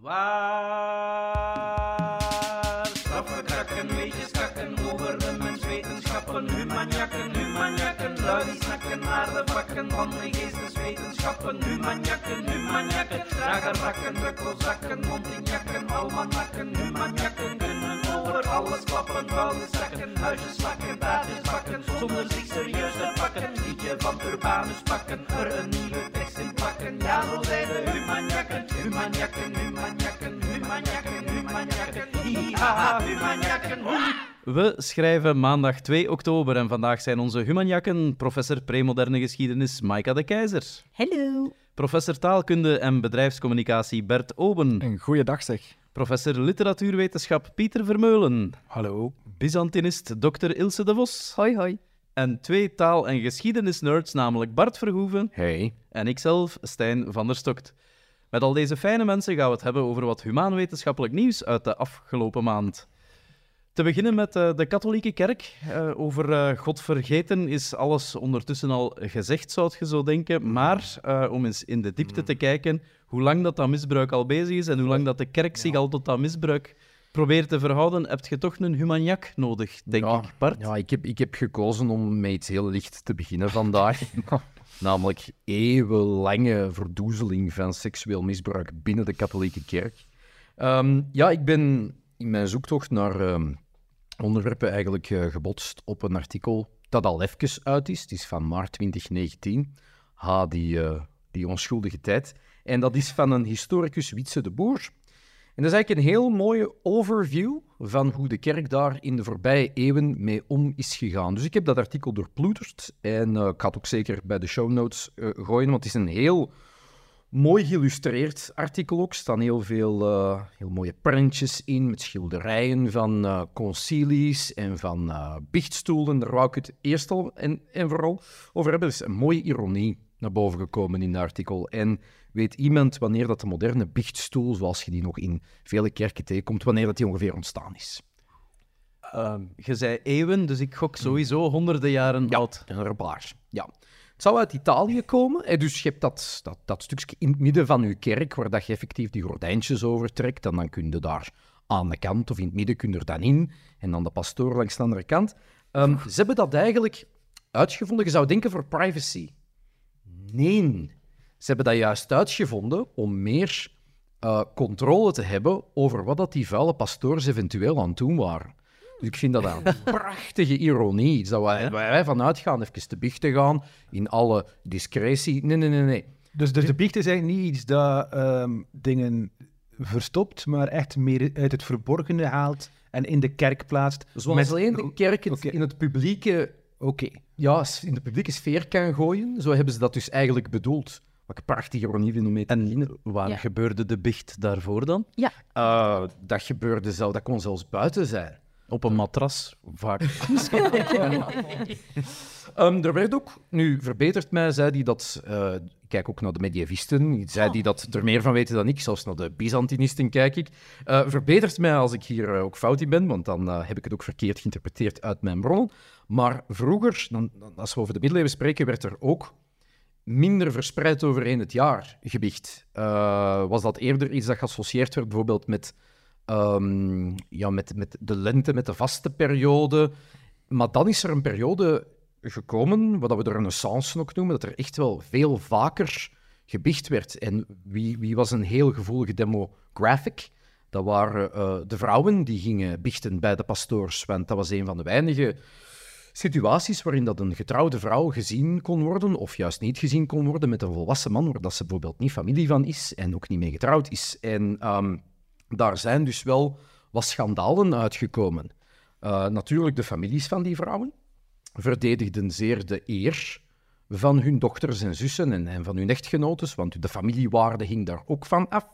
Waar straffen krakken, weetjes kakken over de menswetenschappen, humanjakken, humanjakken, lui die snakken naar de vakken van de geesteswetenschappen, humanjakken, humanjakken, dragen rakken, rukkelzakken, mondinjakken, almanakken, humanjakken kunnen over alles klappen, vuile zakken, huisjes slakken, taartjes bakken, zonder zich serieus te pakken, liedje van Urbanus pakken, er een nieuwe plakken, ja zo zijn de humanjakken, humanjakken, humanjakken, humanjakken, humanjakken, humanjakken, We schrijven maandag 2 oktober en vandaag zijn onze humanjakken professor premoderne geschiedenis Maika de Keizer, Hallo. professor taalkunde en bedrijfscommunicatie Bert Oben, Een goeie dag zeg. professor literatuurwetenschap Pieter Vermeulen, Hallo. Byzantinist Dr. Ilse de Vos Hoi, hoi. En twee taal- en geschiedenisnerds, namelijk Bart Verhoeven Hey. en ikzelf, Stijn van der Stokt. Met al deze fijne mensen gaan we het hebben over wat humaanwetenschappelijk nieuws uit de afgelopen maand. Te beginnen met eh, de katholieke kerk. Eh, over eh, God vergeten is alles ondertussen al gezegd, zou je zo denken. Maar om eens in de diepte te kijken, hoe lang dat, dat misbruik al bezig is en hoe lang dat de kerk zich al tot dat misbruik probeert te verhouden, heb je toch een humanjak nodig, denk ja, ik, Bart. Ja, ik heb, ik heb gekozen om met iets heel licht te beginnen vandaag. Namelijk eeuwenlange verdoezeling van seksueel misbruik binnen de katholieke kerk. Ehm, ja, ik ben in mijn zoektocht naar ehm, onderwerpen eigenlijk eh, gebotst op een artikel dat al even uit is. Het is van maart 2019. Ha, die, eh, die onschuldige tijd. En dat is van een historicus Wietse de Boer. En dat is eigenlijk een heel mooie overview van hoe de kerk daar in de voorbije eeuwen mee om is gegaan. Dus ik heb dat artikel doorploeterd en eh, ik ga het ook zeker bij de show notes eh, gooien, want het is een heel mooi geïllustreerd artikel ook. Er staan heel veel eh, heel mooie prentjes in met schilderijen van eh, concilies en van eh, biechtstoelen. Daar wou ik het eerst al en, en vooral over hebben. Er is een mooie ironie naar boven gekomen in het artikel. En weet iemand wanneer dat de moderne biechtstoel, zoals je die nog in vele kerken tegenkomt, wanneer dat die ongeveer ontstaan is? Ehm, je zei eeuwen, dus ik gok sowieso honderden jaren oud. Een baar. Ja. Het zou uit Italië komen. hè, Dus je hebt dat, dat, dat stukje in het midden van je kerk, waar dat je effectief die gordijntjes overtrekt. En dan kun je daar aan de kant of in het midden kun je er dan in. En dan de pastoor langs de andere kant. Ehm, ze hebben dat eigenlijk uitgevonden. Je zou denken voor privacy. Nee. Ze hebben dat juist uitgevonden om meer eh, controle te hebben over wat dat die vuile pastoors eventueel aan het doen waren. Dus ik vind dat een prachtige ironie. Iets dat wij, waar wij vanuit gaan, even te biechten gaan, in alle discretie. Nee, nee, nee, nee. Dus, dus de biecht is eigenlijk niet iets dat ehm, dingen verstopt, maar echt meer uit het verborgene haalt en in de kerk plaatst. Zoals Met- alleen de kerk het in het publieke, Oké. ja, in de publieke sfeer kan gooien, zo hebben ze dat dus eigenlijk bedoeld. Wat prachtige ironie vind om mee te. En waar Ja. gebeurde de bicht daarvoor dan? Eh, dat gebeurde zelf, dat kon zelfs buiten zijn. Op een matras, vaak. Ehm, er werd ook, nu verbetert mij, zei die dat, eh, ik kijk ook naar de medievisten, zei die dat er meer van weten dan ik, zelfs naar de Byzantinisten kijk ik. Eh, verbetert mij als ik hier eh, ook fout in ben, want dan heb ik het ook verkeerd geïnterpreteerd uit mijn bronnen. Maar vroeger, dan, dan- als we over de middeleeuwen spreken, werd er ook minder verspreid overheen het jaar gewicht. Eh, was dat eerder iets dat geassocieerd werd bijvoorbeeld met, ehm, ja, met, met de lente, met de vaste periode. Maar dan is er een periode gekomen, wat we de renaissance ook noemen, dat er echt wel veel vaker gebicht werd. En wie, wie was een heel gevoelige demographic? Dat waren eh, de vrouwen die gingen bichten bij de pastoors, want dat was een van de weinige situaties waarin dat een getrouwde vrouw gezien kon worden, of juist niet gezien kon worden met een volwassen man, waar dat ze bijvoorbeeld niet familie van is en ook niet mee getrouwd is. En ehm, daar zijn dus wel wat schandalen uitgekomen. Eh, natuurlijk, de families van die vrouwen verdedigden zeer de eer van hun dochters en zussen en, en van hun echtgenotes, want de familiewaarde hing daar ook van af.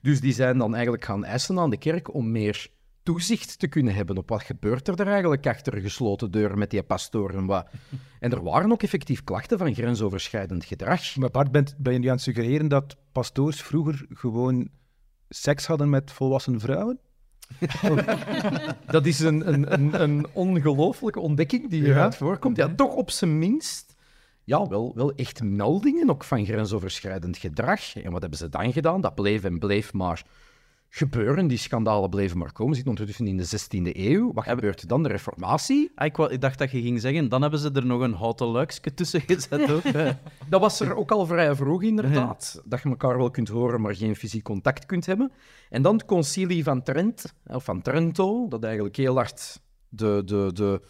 Dus die zijn dan eigenlijk gaan eisen aan de kerk om meer toezicht te kunnen hebben op wat gebeurt er, er eigenlijk achter gesloten deuren met die pastoor en wat. En er waren ook effectief klachten van grensoverschrijdend gedrag. Maar Bart, bent, ben je nu aan het suggereren dat pastoors vroeger gewoon seks hadden met volwassen vrouwen? Dat is een, een, een, een ongelooflijke ontdekking die hieruit voorkomt. Ja, toch op zijn minst ja, wel, wel echt meldingen ook van grensoverschrijdend gedrag. En wat hebben ze dan gedaan? Dat bleef en bleef maar gebeuren. Die schandalen bleven maar komen. We zitten ondertussen in de 16e eeuw. Wat gebeurt er dan? De reformatie. Ah, ik, dacht dat je ging zeggen, dan hebben ze er nog een houten luikje tussen gezet. Ook. Dat was er ook al vrij vroeg, inderdaad. Dat je elkaar wel kunt horen, maar geen fysiek contact kunt hebben. En dan het concilie van Trent, of van Trento, dat eigenlijk heel hard de, de, de,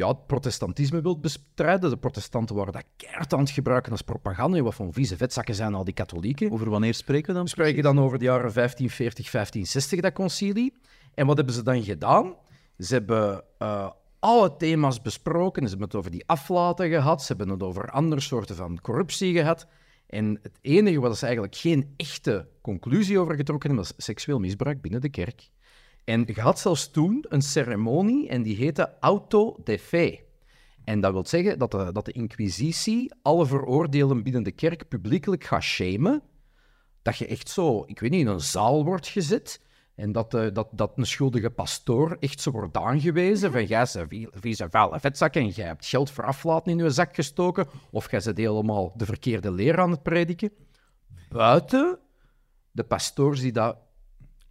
ja, het protestantisme wil bestrijden. De protestanten waren dat keihard aan het gebruiken als propaganda. Wat van vieze vetzakken zijn al die katholieken. Over wanneer spreken we dan? We spreken dan over de jaren 1540, 1560, dat concilie. En wat hebben ze dan gedaan? Ze hebben eh, alle thema's besproken. Ze hebben het over die aflaten gehad. Ze hebben het over andere soorten van corruptie gehad. En het enige wat ze eigenlijk geen echte conclusie over getrokken hebben, was seksueel misbruik binnen de kerk. En je had zelfs toen een ceremonie en die heette auto de fe. En dat wil zeggen dat de, dat de inquisitie alle veroordeelden binnen de kerk publiekelijk gaat shamen dat je echt zo, ik weet niet, in een zaal wordt gezet en dat, eh, dat, dat een schuldige pastoor echt zo wordt aangewezen van jij bent vie- vieze vuile vetzak en jij hebt geld voor aflaten in je zak gestoken of jij bent helemaal de verkeerde leer aan het prediken. Buiten de pastoors die dat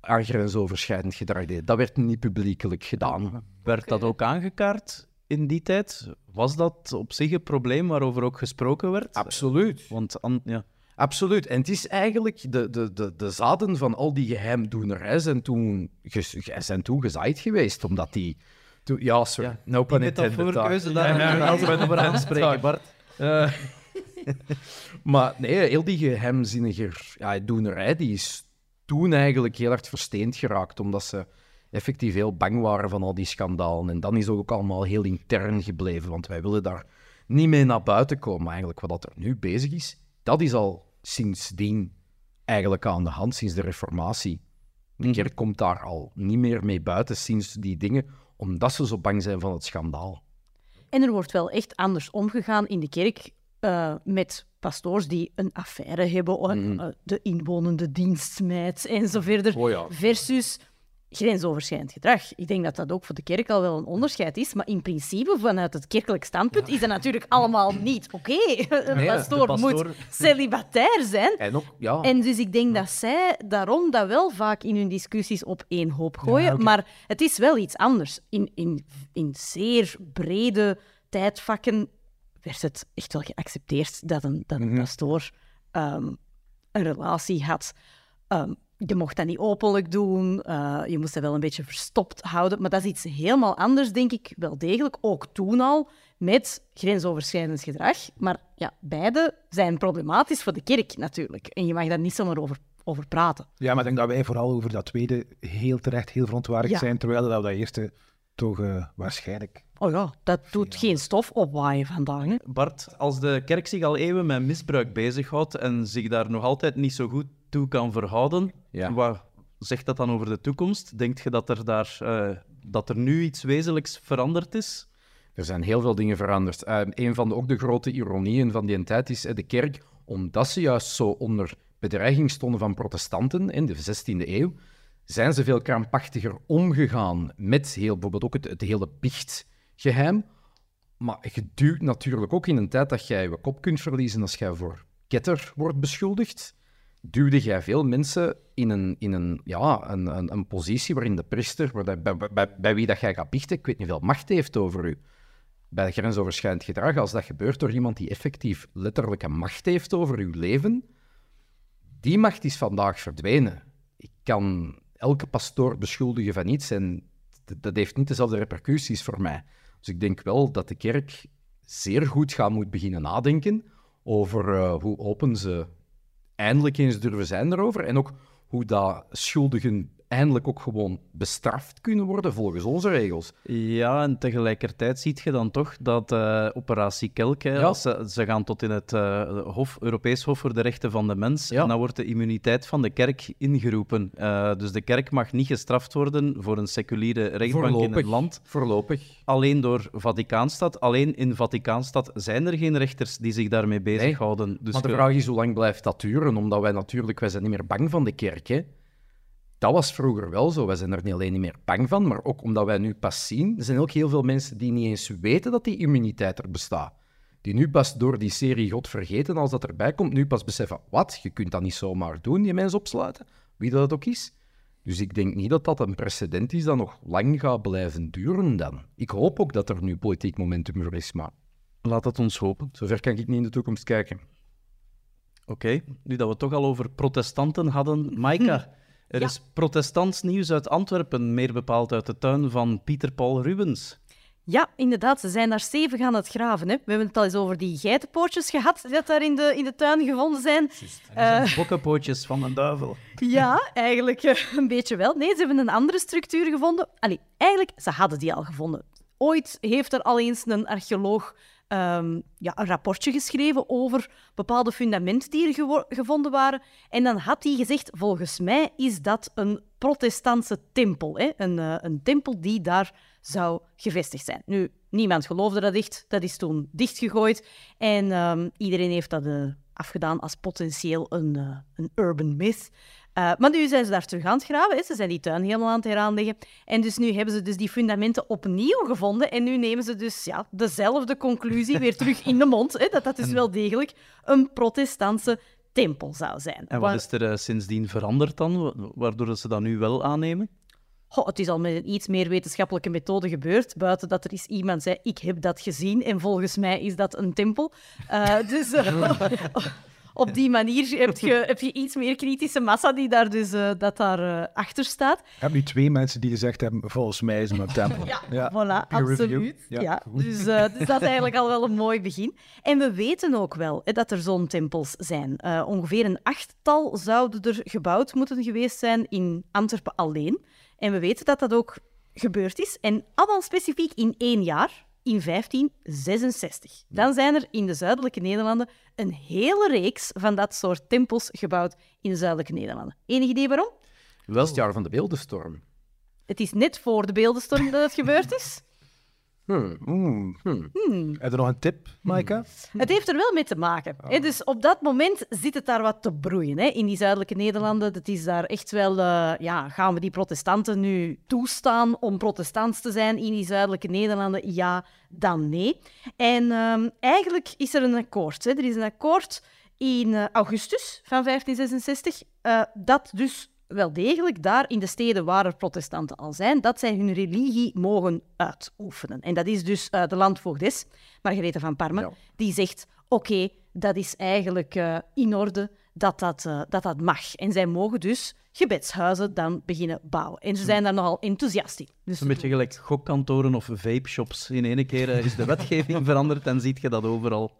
grensoverschrijdend gedrag deden. Dat werd niet publiekelijk gedaan. Werd dat ook aangekaart in die tijd? Was dat op zich een probleem waarover ook gesproken werd? Absoluut. Want an- ja. Absoluut. En het is eigenlijk de, de, de, de zaden van al die geheimdoenerij zijn toen, ge- zijn toen gezaaid geweest, omdat die... Toen, ja, sorry. Ja, No pun metafoorkeuze daar. daar Ja, als we no pun over aanspreken. Bart. Eh, maar nee, heel die geheimzinnige ja, doenerij, die is toen eigenlijk heel hard versteend geraakt, omdat ze effectief heel bang waren van al die schandalen. En dan is het ook allemaal heel intern gebleven, want wij willen daar niet mee naar buiten komen. Eigenlijk wat dat er nu bezig is, dat is al sindsdien eigenlijk aan de hand, sinds de reformatie. De kerk komt daar al niet meer mee buiten sinds die dingen, omdat ze zo bang zijn van het schandaal. En er wordt wel echt anders omgegaan in de kerk eh, met pastoors die een affaire hebben, eh, de inwonende dienstmeid en zo verder, Oh ja. versus grensoverschrijdend gedrag. Ik denk dat dat ook voor de kerk al wel een onderscheid is, maar in principe, vanuit het kerkelijk standpunt, is dat natuurlijk allemaal niet oké. Een Nee, pastoor, pastoor- moet celibatair zijn. En ook, ja... En dus ik denk dat zij daarom dat wel vaak in hun discussies op één hoop gooien. Maar het is wel iets anders. In, in, in zeer brede tijdvakken werd het echt wel geaccepteerd dat een, dat een pastoor ehm, een relatie had. Ehm, je mocht dat niet openlijk doen, eh, je moest dat wel een beetje verstopt houden. Maar dat is iets helemaal anders, denk ik, wel degelijk. Ook toen al, met grensoverschrijdend gedrag. Maar ja, beide zijn problematisch voor de kerk natuurlijk. En je mag daar niet zomaar over, over praten. Ja, maar ik denk dat wij vooral over dat tweede heel terecht, heel verontwaardigd Ja. zijn, terwijl we dat eerste toch eh, waarschijnlijk... Oh ja, dat doet geen stof opwaaien vandaag. Hè? Bart, als de kerk zich al eeuwen met misbruik bezighoudt en zich daar nog altijd niet zo goed toe kan verhouden, Ja. wat zegt dat dan over de toekomst? Denkt je dat er, daar, eh, dat er nu iets wezenlijks veranderd is? Er zijn heel veel dingen veranderd. Eh, een van de, ook de grote ironieën van die tijd is eh, de kerk, omdat ze juist zo onder bedreiging stonden van protestanten in de 16e eeuw, zijn ze veel krampachtiger omgegaan met heel, bijvoorbeeld ook het, het hele biechtgeheim. Maar je duwt natuurlijk ook in een tijd dat jij je kop kunt verliezen als jij voor ketter wordt beschuldigd, duwde jij veel mensen in een, in een, ja, een, een, een positie waarin de priester, waar bij, wie dat jij gaat biechten, ik weet niet veel macht heeft over u. Bij grensoverschrijdend gedrag, als dat gebeurt door iemand die effectief letterlijke macht heeft over uw leven, die macht is vandaag verdwenen. Ik kan elke pastoor beschuldigen van iets en dat heeft niet dezelfde repercussies voor mij. Dus ik denk wel dat de kerk zeer goed gaan moet beginnen nadenken over eh, hoe open ze eindelijk eens durven zijn erover en ook hoe dat schuldigen eindelijk ook gewoon bestraft kunnen worden volgens onze regels. Ja, en tegelijkertijd ziet je dan toch dat eh, operatie Kelk, hè, Ja. als ze, ze gaan tot in het eh, hof, Europees Hof voor de Rechten van de Mens, Ja. en dan wordt de immuniteit van de kerk ingeroepen. Eh, dus de kerk mag niet gestraft worden voor een seculiere rechtbank in het land. Voorlopig. Alleen door Vaticaanstad. Alleen in Vaticaanstad zijn er geen rechters die zich daarmee bezighouden. Dus maar de vraag is hoe lang blijft dat duren? Omdat wij natuurlijk, wij zijn niet meer bang van de kerk. Hè? Dat was vroeger wel zo. Wij zijn er niet alleen niet meer bang van, maar ook omdat wij nu pas zien. Er zijn ook heel veel mensen die niet eens weten dat die immuniteit er bestaat. Die nu pas door die serie God vergeten, als dat erbij komt, nu pas beseffen: wat? Je kunt dat niet zomaar doen, die mensen opsluiten. Wie dat ook is. Dus ik denk niet dat dat een precedent is dat nog lang gaat blijven duren dan. Ik hoop ook dat er nu politiek momentum voor is, maar Laat het ons hopen. zover kan ik niet in de toekomst kijken. Oké, nu dat we het toch al over protestanten hadden. Maika, er Ja. is protestants nieuws uit Antwerpen, meer bepaald uit de tuin van Pieter Paul Rubens. Ja, inderdaad, ze zijn daar stevig aan het graven. Hè. We hebben het al eens over die geitenpoortjes gehad, die daar in de, in de tuin gevonden zijn. Eh, Bokkenpootjes van een duivel. Ja, eigenlijk eh, een beetje wel. Nee, ze hebben een andere structuur gevonden. Allee, eigenlijk, ze hadden die al gevonden. Ooit heeft er al eens een archeoloog ehm, ja, een rapportje geschreven over bepaalde fundamenten die er gevonden waren. En dan had hij gezegd, volgens mij is dat een protestantse tempel. Hè? Een, eh, een tempel die daar zou gevestigd zijn. Nu, niemand geloofde dat echt. Dat is toen dichtgegooid. En ehm, iedereen heeft dat eh, afgedaan als potentieel een, eh, een urban myth. Eh, maar nu zijn ze daar terug aan het graven. Hè. Ze zijn die tuin helemaal aan het heraanleggen. En dus nu hebben ze dus die fundamenten opnieuw gevonden. En nu nemen ze dus ja, dezelfde conclusie weer terug in de mond. Hè, dat dat dus wel degelijk een protestantse tempel zou zijn. En Wa- wat is er eh, sindsdien veranderd dan, wa- waardoor ze dat nu wel aannemen? Goh, het is al met een iets meer wetenschappelijke methode gebeurd, buiten dat er is iemand zei, ik heb dat gezien en volgens mij is dat een tempel. Eh, dus op die manier heb je, heb je iets meer kritische massa die daar dus eh, dat daar eh, achter staat. Ik heb nu twee mensen die gezegd hebben, volgens mij is het een tempel. Ja, Voilà, absoluut. Ja, dus, eh, dus dat is eigenlijk al wel een mooi begin. En we weten ook wel hè, dat er zo'n tempels zijn. Ongeveer een achttal zouden er gebouwd moeten geweest zijn in Antwerpen alleen. En we weten dat dat ook gebeurd is. En allemaal specifiek in één jaar, in 1566. Dan zijn er in de zuidelijke Nederlanden een hele reeks van dat soort tempels gebouwd in de zuidelijke Nederlanden. Enig idee waarom? Wel, het jaar van de beeldenstorm. Het is net voor de beeldenstorm dat het gebeurd is. Hmm. Oeh. Hmm. Heb je nog een tip, Maaika? Het heeft er wel mee te maken. Hè? Dus op dat moment zit het daar wat te broeien. Hè? In die zuidelijke Nederlanden, dat is daar echt wel... eh, ja, gaan we die protestanten nu toestaan om protestants te zijn in die zuidelijke Nederlanden? Ja, dan nee. En ehm, eigenlijk is er een akkoord. Hè? Er is een akkoord in eh, augustus van 1566 eh, dat dus wel degelijk daar in de steden waar er protestanten al zijn, dat zij hun religie mogen uitoefenen. En dat is dus eh, de landvoogdes, Margarethe van Parma, Ja. die zegt, oké, dat is eigenlijk eh, in orde dat dat, eh, dat dat mag. En zij mogen dus gebedshuizen dan beginnen bouwen. En ze zijn daar nogal enthousiast in. Dus Een beetje gelijk gokkantoren of vape-shops. In ene keer is de wetgeving veranderd en ziet je dat overal.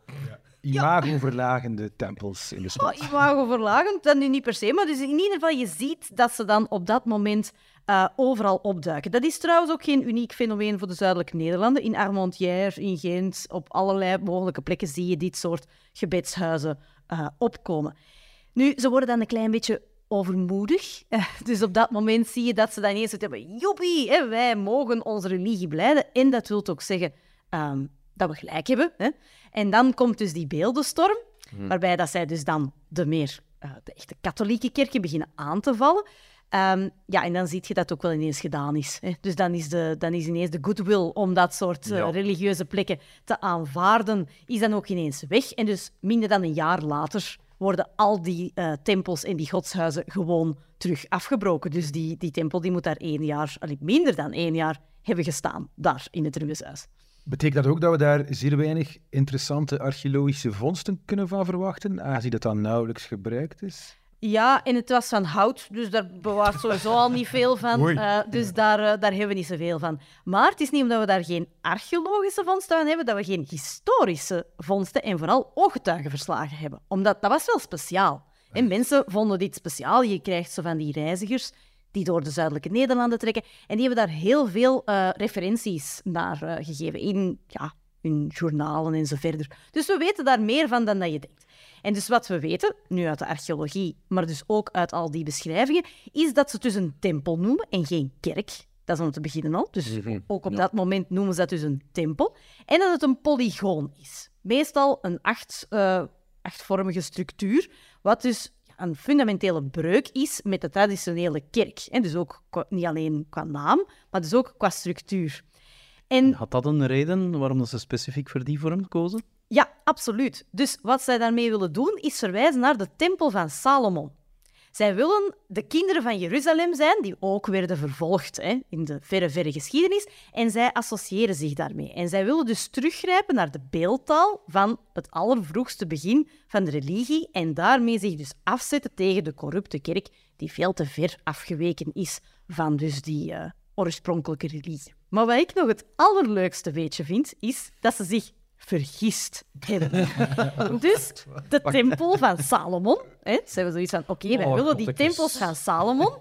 Imagoverlagende tempels in de stad. Oh, imagoverlagend, dat nu niet per se, maar dus in ieder geval, je ziet dat ze dan op dat moment eh, overal opduiken. Dat is trouwens ook geen uniek fenomeen voor de zuidelijke Nederlanden. In Armentières, in Gent, op allerlei mogelijke plekken zie je dit soort gebedshuizen eh, opkomen. Nu, ze worden dan een klein beetje overmoedig. Eh, dus op dat moment zie je dat ze dan ineens het hebben, joepie, hè, wij mogen onze religie blijden. En dat wil ook zeggen ehm, dat we gelijk hebben. Hè. En dan komt dus die beeldenstorm, waarbij dat zij dus dan de meer eh, de echte katholieke kerken beginnen aan te vallen. Ehm, ja, en dan zie je dat het ook wel ineens gedaan is. Hè. Dus dan is, de, dan is ineens de goodwill om dat soort eh, Ja. religieuze plekken te aanvaarden, is dan ook ineens weg. En dus minder dan een jaar later worden al die eh, tempels en die godshuizen gewoon terug afgebroken. Dus die, die tempel die moet daar één jaar, minder dan één jaar, hebben gestaan, daar in het Ruweshuis. Betekent dat ook dat we daar zeer weinig interessante archeologische vondsten kunnen van verwachten, aangezien dat dan nauwelijks gebruikt is? Ja, en het was van hout, dus daar bewaart sowieso al niet veel van. Eh, dus daar, eh, daar hebben we niet zoveel van. Maar het is niet omdat we daar geen archeologische vondsten aan hebben, dat we geen historische vondsten en vooral ooggetuigenverslagen hebben. Omdat dat was wel speciaal. En mensen vonden dit speciaal. Je krijgt zo van die reizigers die door de zuidelijke Nederlanden trekken. En die hebben daar heel veel eh, referenties naar eh, gegeven in ja, hun journalen en zo verder. Dus we weten daar meer van dan dat je denkt. En dus wat we weten, nu uit de archeologie, maar dus ook uit al die beschrijvingen, is dat ze het dus een tempel noemen en geen kerk. Dat is om te beginnen al. Dus ook op dat moment noemen ze dat dus een tempel. En dat het een polygoon is. Meestal een acht, eh, achtvormige structuur, wat dus een fundamentele breuk is met de traditionele kerk. En dus ook niet alleen qua naam, maar dus ook qua structuur. En Had dat een reden waarom dat ze specifiek voor die vorm kozen? ja, absoluut. Dus wat zij daarmee willen doen, is verwijzen naar de tempel van Salomon. Zij willen de kinderen van Jeruzalem zijn, die ook werden vervolgd hè, in de verre, verre geschiedenis. En zij associëren zich daarmee. En zij willen dus teruggrijpen naar de beeldtaal van het allervroegste begin van de religie. En daarmee zich dus afzetten tegen de corrupte kerk, die veel te ver afgeweken is van dus die eh, oorspronkelijke religie. Maar wat ik nog het allerleukste weetje vind, is dat ze zich vergist hebben. dus de tempel van Salomon, hè, ze hebben zoiets van, oké, wij Oh, willen die tempels van Salomon,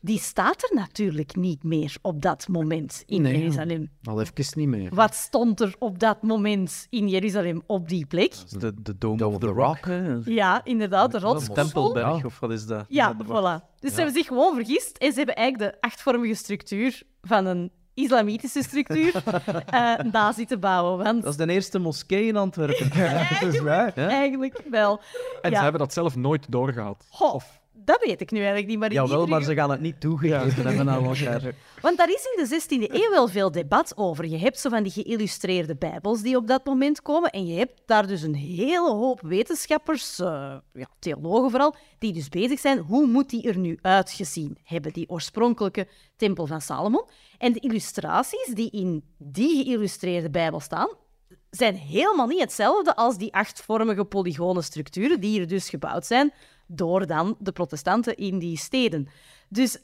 die staat er natuurlijk niet meer op dat moment in Nee. Jeruzalem. Al even niet meer. Wat stond er op dat moment in Jeruzalem op die plek? De, de Dome, Dome of the Rock. Ja, inderdaad, de rotschool. Tempelberg, of wat is dat? Ja, voilà. Dus ze hebben zich gewoon vergist en ze hebben eigenlijk de achtvormige structuur van een islamitische structuur eh na zitten bouwen. Want Dat is de eerste moskee in Antwerpen. Dat is waar. Ja? eigenlijk wel. En Ja. ze hebben dat zelf nooit doorgehad. Goh, dat weet ik nu eigenlijk niet. Maar Jawel, maar ze gaan het niet toegeven hebben aan elkaar. Want daar is in de 16e eeuw wel veel debat over. Je hebt zo van die geïllustreerde bijbels die op dat moment komen. En je hebt daar dus een hele hoop wetenschappers, eh, ja, theologen vooral, die dus bezig zijn. Hoe moet die er nu uitgezien hebben, die oorspronkelijke tempel van Salomon? En de illustraties die in die geïllustreerde bijbel staan, zijn helemaal niet hetzelfde als die achtvormige polygone structuren die hier dus gebouwd zijn door dan de protestanten in die steden. Dus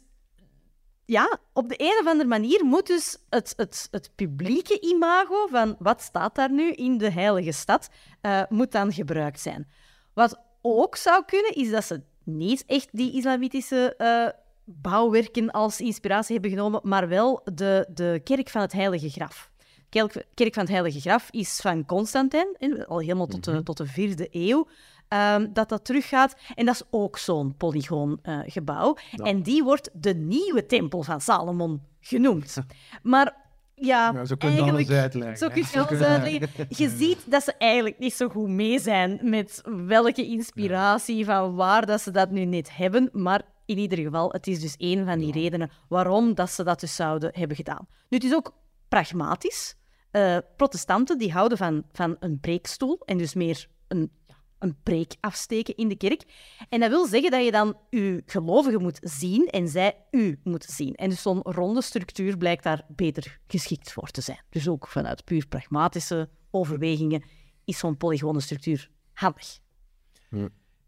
ja, op de een of andere manier moet dus het, het, het publieke imago van wat staat daar nu in de heilige stad, eh, moet dan gebruikt zijn. Wat ook zou kunnen, is dat ze niet echt die islamitische eh, bouwwerken als inspiratie hebben genomen, maar wel de, de kerk van het heilige graf. Kerk, kerk van het heilige graf is van Constantijn, al helemaal tot de, tot de vierde eeuw. Ehm, dat dat teruggaat. En dat is ook zo'n polygoongebouw. gebouw. En die wordt de nieuwe tempel van Salomon genoemd. Maar ja, Ja, zo kun je alles eigenlijk... uitleggen. Zo kun je alles uitleggen. Je ziet dat ze eigenlijk niet zo goed mee zijn met welke inspiratie, van waar dat ze dat nu net hebben. Maar in ieder geval, het is dus een van die redenen waarom dat ze dat dus zouden hebben gedaan. Nu, het is ook pragmatisch. Eh, protestanten die houden van, van een preekstoel en dus meer een, ja, een preek afsteken in de kerk. En dat wil zeggen dat je dan je gelovigen moet zien en zij u moeten zien. En dus zo'n ronde structuur blijkt daar beter geschikt voor te zijn. Dus ook vanuit puur pragmatische overwegingen is zo'n polygone structuur handig.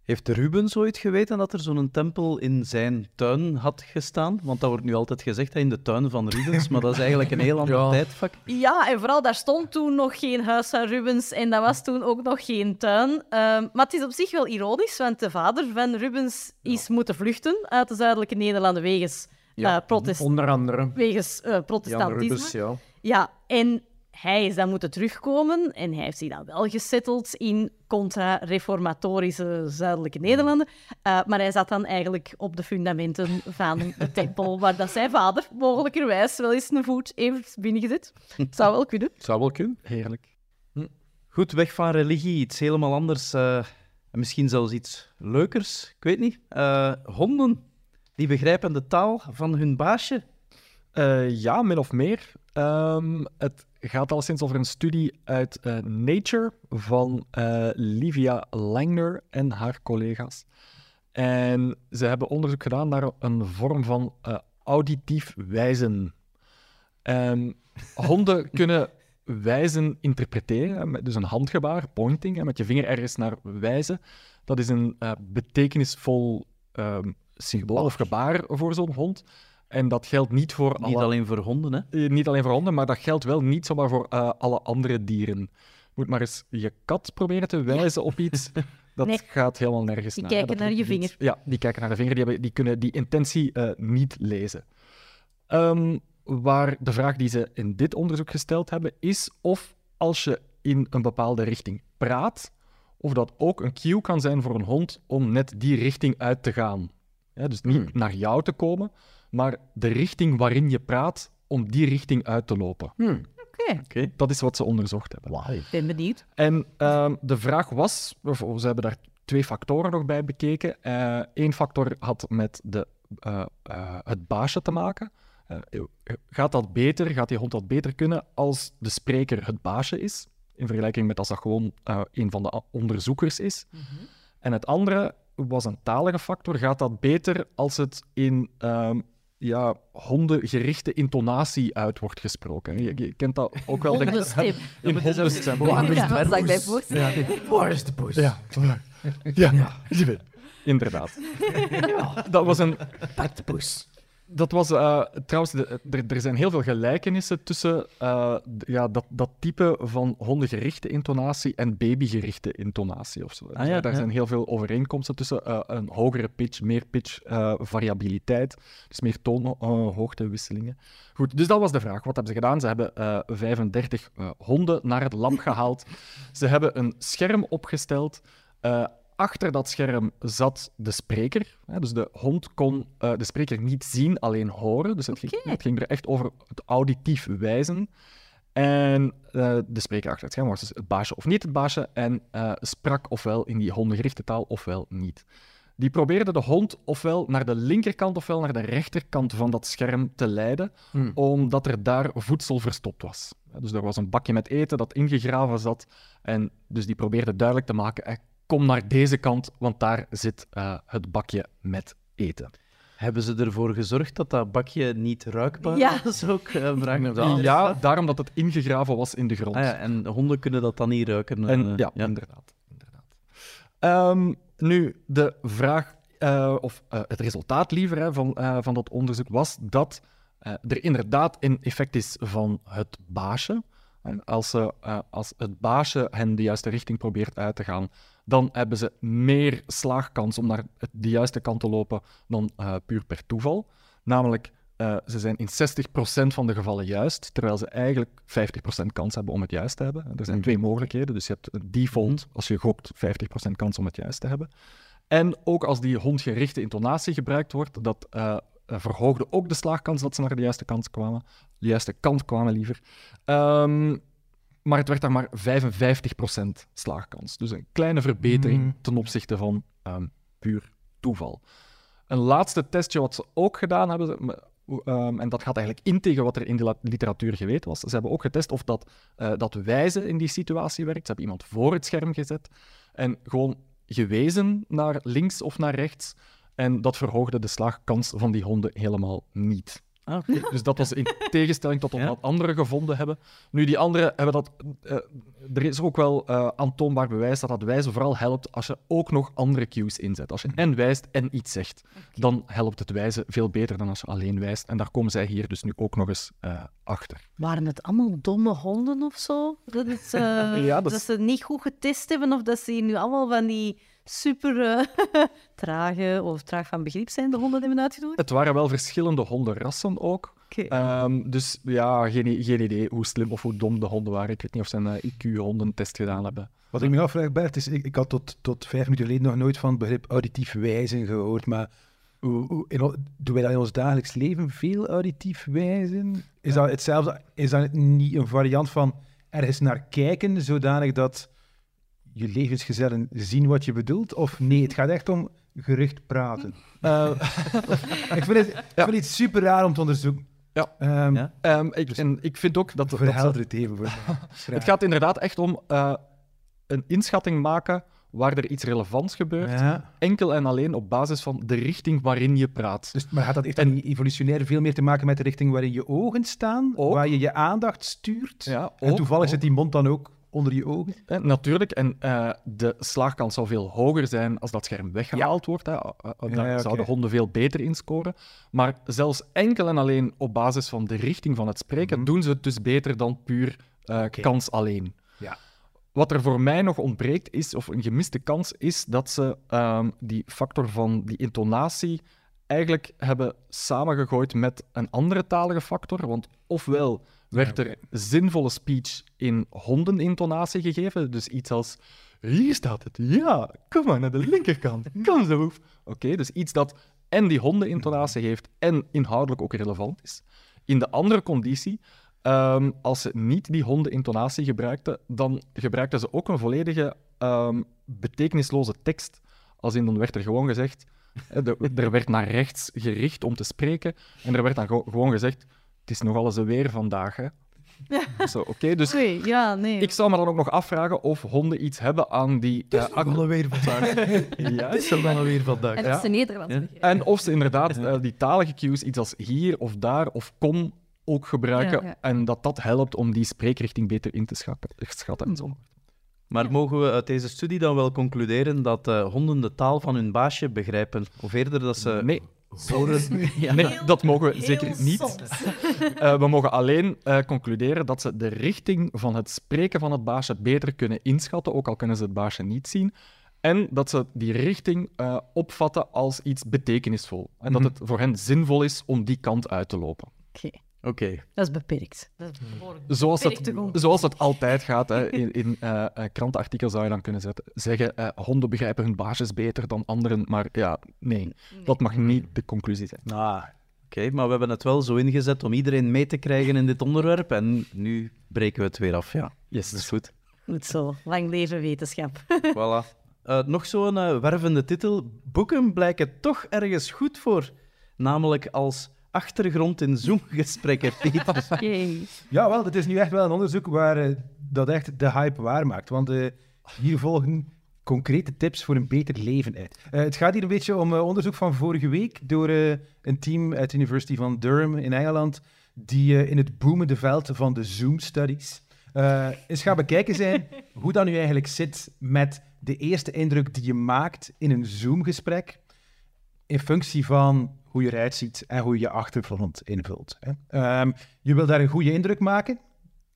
Heeft Rubens ooit geweten dat er zo'n tempel in zijn tuin had gestaan? Want dat wordt nu altijd gezegd hè, in de tuin van Rubens, maar dat is eigenlijk een heel ander Ja. tijdvak. Ja, en vooral daar stond toen nog geen huis van Rubens en dat was toen ook nog geen tuin. Ehm, maar het is op zich wel ironisch, want de vader van Rubens is moeten vluchten uit de zuidelijke Nederlanden wegens, Ja, eh, protest- Onder andere. wegens eh, Jan protestantisme. Rubens, ja. Ja, en hij is dan moeten terugkomen en hij heeft zich dan wel gesetteld in contra-reformatorische zuidelijke Nederlanden. Eh, maar hij zat dan eigenlijk op de fundamenten van de tempel waar dat zijn vader mogelijkerwijs wel eens een voet heeft binnengezet. Zou wel kunnen. Zou wel kunnen. Heerlijk. Goed, weg van religie, iets helemaal anders. eh, en misschien zelfs iets leukers, ik weet niet. Eh, honden, die begrijpen de taal van hun baasje. Eh, ja, min of meer. Ehm, het gaat al sinds over een studie uit eh, Nature van eh, Livia Langner en haar collega's. En ze hebben onderzoek gedaan naar een vorm van eh, auditief wijzen. Ehm, honden kunnen wijzen interpreteren, met dus een handgebaar, pointing, met je vinger ergens naar wijzen. Dat is een betekenisvol ehm, symbool of gebaar voor zo'n hond. En dat geldt niet voor Niet alle alleen voor honden, hè. eh, niet alleen voor honden, maar dat geldt wel niet zomaar voor eh, alle andere dieren. Moet maar eens je kat proberen te wijzen op iets. Dat Nee. gaat helemaal nergens Die naar. kijken Dat naar je niet. vinger. Ja, die kijken naar de vinger. Die, hebben, die kunnen die intentie eh, niet lezen. Ehm, waar de vraag die ze in dit onderzoek gesteld hebben, is of als je in een bepaalde richting praat, of dat ook een cue kan zijn voor een hond om net die richting uit te gaan. Ja, dus niet Hmm. naar jou te komen, maar de richting waarin je praat, om die richting uit te lopen. Hm. Oké, Dat is wat ze onderzocht hebben. Wauw. ben benieuwd. En ehm, de vraag was, of ze hebben daar twee factoren nog bij bekeken. Eén factor had met de, eh, eh, het baasje te maken. Eh, gaat dat beter, gaat die hond dat beter kunnen als de spreker het baasje is, in vergelijking met als dat gewoon eh, een van de onderzoekers is. En het andere was een talige factor. Gaat dat beter als het in ehm, ja, hondengerichte intonatie uit wordt gesproken? Je, je kent dat ook wel. denk. Hondenstem. In hondenstem. Ja? Waar is de poes? Ja, ja, ja. inderdaad. Dat was een poes. Dat was eh, trouwens, er, zijn heel veel gelijkenissen tussen eh, ja, dat, dat type van hondengerichte intonatie en babygerichte intonatie. Of zo. Ah, ja, Daar ja. zijn heel veel overeenkomsten tussen. eh, een hogere pitch, meer pitch, variabiliteit, dus meer toonhoogtewisselingen. Goed, dus dat was de vraag. Wat hebben ze gedaan? Ze hebben eh 35 eh, honden naar het lab gehaald. Ze hebben een scherm opgesteld. Achter dat scherm zat de spreker. Hè, dus de hond kon eh, de spreker niet zien, alleen horen. Dus het, ging, het ging er echt over het auditief wijzen. En eh, de spreker achter het scherm was dus het baasje of niet het baasje. En eh, sprak ofwel in die hondengerichte taal ofwel niet. Die probeerde de hond ofwel naar de linkerkant ofwel naar de rechterkant van dat scherm te leiden, Hmm. omdat er daar voedsel verstopt was. Dus er was een bakje met eten dat ingegraven zat. En dus die probeerde duidelijk te maken: kom naar deze kant, want daar zit eh, het bakje met eten. Hebben ze ervoor gezorgd dat dat bakje niet ruikbaar Ja. was? Ook, eh, vraag. Ja, daarom dat het ingegraven was in de grond. Ah, ja, en honden kunnen dat dan niet ruiken. En, eh, ja, inderdaad. inderdaad. Ehm, nu, de vraag, eh, of het resultaat liever hè, van, eh, van dat onderzoek was dat eh, er inderdaad een effect is van het baasje. Hè, Als, ze, eh, als het baasje hen de juiste richting probeert uit te gaan, dan hebben ze meer slaagkans om naar de juiste kant te lopen dan eh, puur per toeval. Namelijk, eh, ze zijn in 60% van de gevallen juist, terwijl ze eigenlijk 50% kans hebben om het juist te hebben. Er zijn twee mogelijkheden, dus je hebt een default, als je gokt, 50% kans om het juist te hebben. En ook als die hondgerichte intonatie gebruikt wordt, dat eh, verhoogde ook de slaagkans dat ze naar de juiste kant kwamen. De juiste kant kwamen liever. Ehm, maar het werd dan maar 55% slaagkans. Dus een kleine verbetering Mm. ten opzichte van ehm, puur toeval. Een laatste testje wat ze ook gedaan hebben, ehm, en dat gaat eigenlijk in tegen wat er in de literatuur geweten was. Ze hebben ook getest of dat, eh, dat wijzen in die situatie werkt. Ze hebben iemand voor het scherm gezet en gewoon gewezen naar links of naar rechts. En dat verhoogde de slaagkans van die honden helemaal niet. Ah. Dus dat was in tegenstelling tot Ja. wat anderen gevonden hebben. Nu, die anderen hebben dat. eh, er is ook wel eh, aantoonbaar bewijs dat dat wijzen vooral helpt als je ook nog andere cues inzet. Als je en wijst en iets zegt, dan helpt het wijzen veel beter dan als je alleen wijst. En daar komen zij hier dus nu ook nog eens eh, achter. Waren het allemaal domme honden of zo? Dat, het, eh, Ja, dat dat, ze niet goed getest hebben of dat ze hier nu allemaal van die super eh, trage of traag van begrip zijn, de honden hebben uitgedoen? Het waren wel verschillende hondenrassen ook. Ehm, dus ja, geen, geen idee hoe slim of hoe dom de honden waren. Ik weet niet of ze een eh, IQ-hondentest gedaan hebben. Wat ik me afvraag, Bert, is ik, ik had tot, tot vijf minuten geleden nog nooit van het begrip auditief wijzen gehoord, maar hoe, hoe, in, o- doen wij dat in ons dagelijks leven veel auditief wijzen? Is dat hetzelfde? Is dat niet een variant van ergens naar kijken, zodanig dat je levensgezellen zien wat je bedoelt? Of nee, het gaat echt om gericht praten. Eh, ik vind het, ik vind het super raar om te onderzoeken. Ja. Ehm, Ja. ehm, ik, en ik vind ook dat... Verhelder het even voor. Het gaat inderdaad echt om eh, een inschatting maken waar er iets relevants gebeurt, Ja. enkel en alleen op basis van de richting waarin je praat. Dus, maar had dat, heeft dat niet evolutionair veel meer te maken met de richting waarin je ogen staan? Ook. Waar je je aandacht stuurt? Ja, en toevallig ook. zit die mond dan ook onder je ogen? Eh, natuurlijk, en eh, de slaagkans zou veel hoger zijn als dat scherm weggehaald wordt. Hè. Eh, eh, Daar zouden honden veel beter in scoren. Maar zelfs enkel en alleen op basis van de richting van het spreken Mhm. doen ze het dus beter dan puur kans alleen. Ja. Wat er voor mij nog ontbreekt, is, of een gemiste kans, is dat ze ehm, die factor van die intonatie eigenlijk hebben samengegooid met een andere talige factor. Want ofwel werd er zinvolle speech in hondenintonatie gegeven, dus iets als hier staat het, ja, kom maar naar de linkerkant, kom zo. Oké, dus iets dat en die hondenintonatie heeft en inhoudelijk ook relevant is. In de andere conditie, ehm, als ze niet die hondenintonatie gebruikten, dan gebruikten ze ook een volledige ehm, betekenisloze tekst. Als in, dan werd er gewoon gezegd, eh, er, er werd naar rechts gericht om te spreken, en er werd dan gewo- gewoon gezegd, het is nogal eens een weer vandaag, hè. Zo, oké. Dus Oei, ja, nee. ik zou me dan ook nog afvragen of honden iets hebben aan die... eh, ac- alweer vandaag. ja, Het is er dan alweer vandaag. En Ja. het is Nederlands. Ja. begrijp. En of ze inderdaad eh, die talige cues, iets als hier of daar of kom, ook gebruiken. Ja, ja. En dat dat helpt om die spreekrichting beter in te schatten. schatten en zo. Maar mogen we uit deze studie dan wel concluderen dat eh, honden de taal van hun baasje begrijpen? Of eerder dat ze Nee, horen... Ja. nee, dat mogen we zeker niet. Eh, we mogen alleen eh, concluderen dat ze de richting van het spreken van het baasje beter kunnen inschatten, ook al kunnen ze het baasje niet zien. En dat ze die richting eh, opvatten als iets betekenisvol. En dat het voor hen zinvol is om die kant uit te lopen. Oké, Oké. dat is beperkt. Dat is behoorlijk Zoals grond. zoals het altijd gaat. Hè. In, in eh, eh, krantenartikels zou je dan kunnen zetten, zeggen eh, honden begrijpen hun baasjes beter dan anderen. Maar ja, nee, dat mag niet de conclusie zijn. Ah, Oké, maar we hebben het wel zo ingezet om iedereen mee te krijgen in dit onderwerp. En nu breken we het weer af, ja. Yes. Dat is goed. Goed zo. Lang leven wetenschap. Voilà. Eh, nog zo'n wervende titel. Boeken blijken toch ergens goed voor. Namelijk als achtergrond in Zoom-gesprekken, Peter. Ja, wel, het is nu echt wel een onderzoek waar eh, dat echt de hype waarmaakt. Want eh, hier volgen concrete tips voor een beter leven uit. Eh, het gaat hier een beetje om eh, onderzoek van vorige week door eh, een team uit de University van Durham in Engeland, die eh, in het boemende veld van de Zoom-studies eh eens gaan bekijken zijn hoe dat nu eigenlijk zit met de eerste indruk die je maakt in een Zoom-gesprek in functie van hoe je eruit ziet en hoe je je achtergrond invult. Hè. Ehm, je wil daar een goede indruk maken.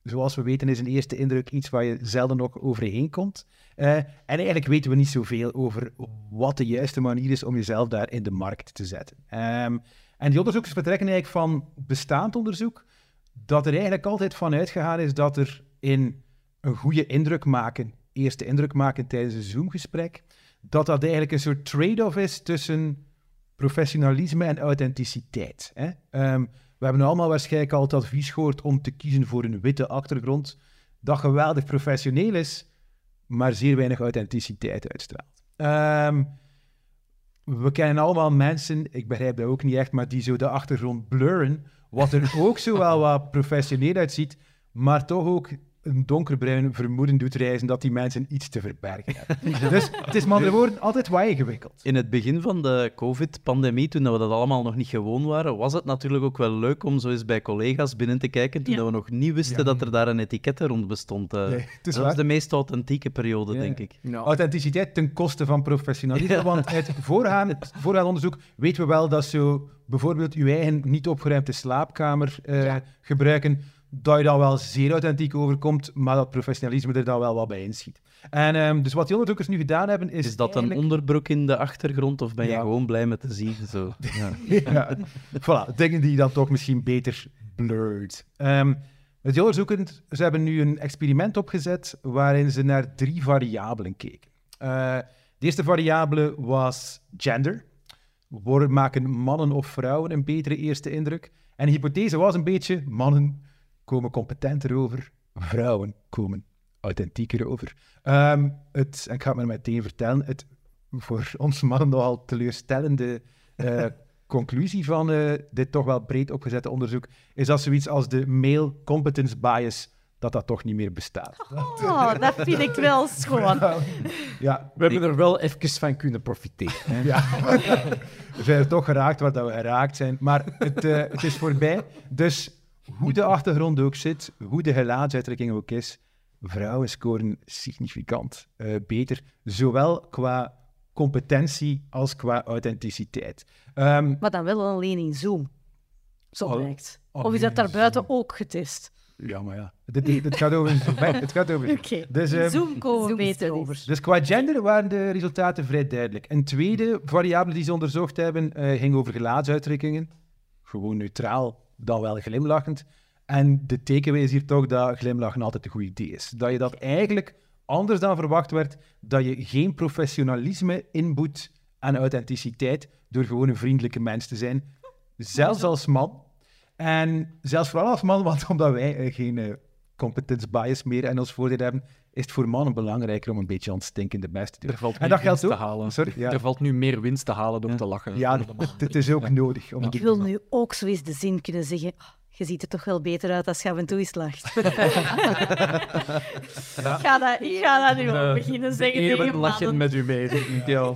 Zoals we weten is een eerste indruk iets waar je zelden nog overheen komt. Eh, en eigenlijk weten we niet zoveel over wat de juiste manier is om jezelf daar in de markt te zetten. Ehm, en die onderzoekers vertrekken eigenlijk van bestaand onderzoek, dat er eigenlijk altijd van uitgegaan is dat er in een goede indruk maken, eerste indruk maken tijdens een Zoom-gesprek, dat dat eigenlijk een soort trade-off is tussen professionalisme en authenticiteit. Hè? Ehm, we hebben allemaal waarschijnlijk al advies gehoord om te kiezen voor een witte achtergrond, dat geweldig professioneel is, maar zeer weinig authenticiteit uitstraalt. Ehm, we kennen allemaal mensen, ik begrijp dat ook niet echt, maar die zo de achtergrond blurren, wat er ook zo wel wat professioneel uitziet, maar toch ook een donkerbruin vermoeden doet reizen dat die mensen iets te verbergen hebben. dus het is met andere woorden altijd wat ingewikkeld. In het begin van de COVID-pandemie, toen we dat allemaal nog niet gewoon waren, was het natuurlijk ook wel leuk om zo eens bij collega's binnen te kijken, toen Ja. we nog niet wisten Ja. dat er daar een etiket rond bestond. eh. Nee, het is dat waar. was de meest authentieke periode, Ja. denk ik. Authenticiteit ten koste van professionalisme. Want uit voorgaand, voorgaand onderzoek weten we wel dat zo bijvoorbeeld je eigen niet opgeruimde slaapkamer eh, gebruiken, dat je dan wel zeer authentiek overkomt, maar dat professionalisme er dan wel wat bij inschiet. En ehm, dus wat die onderzoekers nu gedaan hebben, is. Is dat een onderbroek in de achtergrond of ben je Ja. gewoon blij met te zien? Zo. Ja. ja, voilà, dingen die dan toch misschien beter blurred. Ehm, met die onderzoekers ze hebben nu een experiment opgezet waarin ze naar drie variabelen keken. Eh, de eerste variabele was gender. Worden, maken mannen of vrouwen een betere eerste indruk? En de hypothese was een beetje, mannen komen competenter over, vrouwen komen authentieker over. Ehm, het, en ik ga het maar meteen vertellen, het voor ons mannen nogal teleurstellende eh, conclusie van eh, dit toch wel breed opgezette onderzoek is dat zoiets als de male competence bias, dat dat toch niet meer bestaat. Oh, dat vind ik wel schoon. Ja, We hebben er wel even van kunnen profiteren. hè. ja. we zijn er toch geraakt waar dat we geraakt zijn, maar het, eh, het is voorbij. Dus hoe de achtergrond ook zit, hoe de gelaatsuitdrukking ook is, vrouwen scoren significant eh, beter, zowel qua competentie als qua authenticiteit. Ehm, Maar dan wel alleen in Zoom. Zo blijkt. Of is dat daarbuiten ook getest? ja, maar ja, dit, dit gaat over het gaat over Oké. Dus, ehm, Zoom komen we Zoom beter studies. over. Dus qua gender waren de resultaten vrij duidelijk. Een tweede variabele die ze onderzocht hebben eh, ging over gelaatsuitdrukkingen. Gewoon neutraal, dan wel glimlachend. En de takeaway is hier toch dat glimlachen altijd een goed idee is. Dat je dat eigenlijk anders dan verwacht werd, dat je geen professionalisme inboet aan authenticiteit door gewoon een vriendelijke mens te zijn. Zelfs als man. En zelfs vooral als man, want omdat wij eh, geen eh, competence bias meer in ons voordeel hebben, is het voor mannen belangrijker om een beetje aan het stinkende best te doen. Er valt En dat geldt ook- halen. Sorry, ja. Er valt nu meer winst te halen door te lachen. Ja, het is ook nodig. Om Ik wil nu ook zo eens de zin kunnen zeggen. "Ah, Je ziet er toch wel beter uit als je af en toe eens lacht. ik, ga dat, ik ga dat nu wel beginnen zeggen Even tegen lachen met u mee. denk ik. Ja.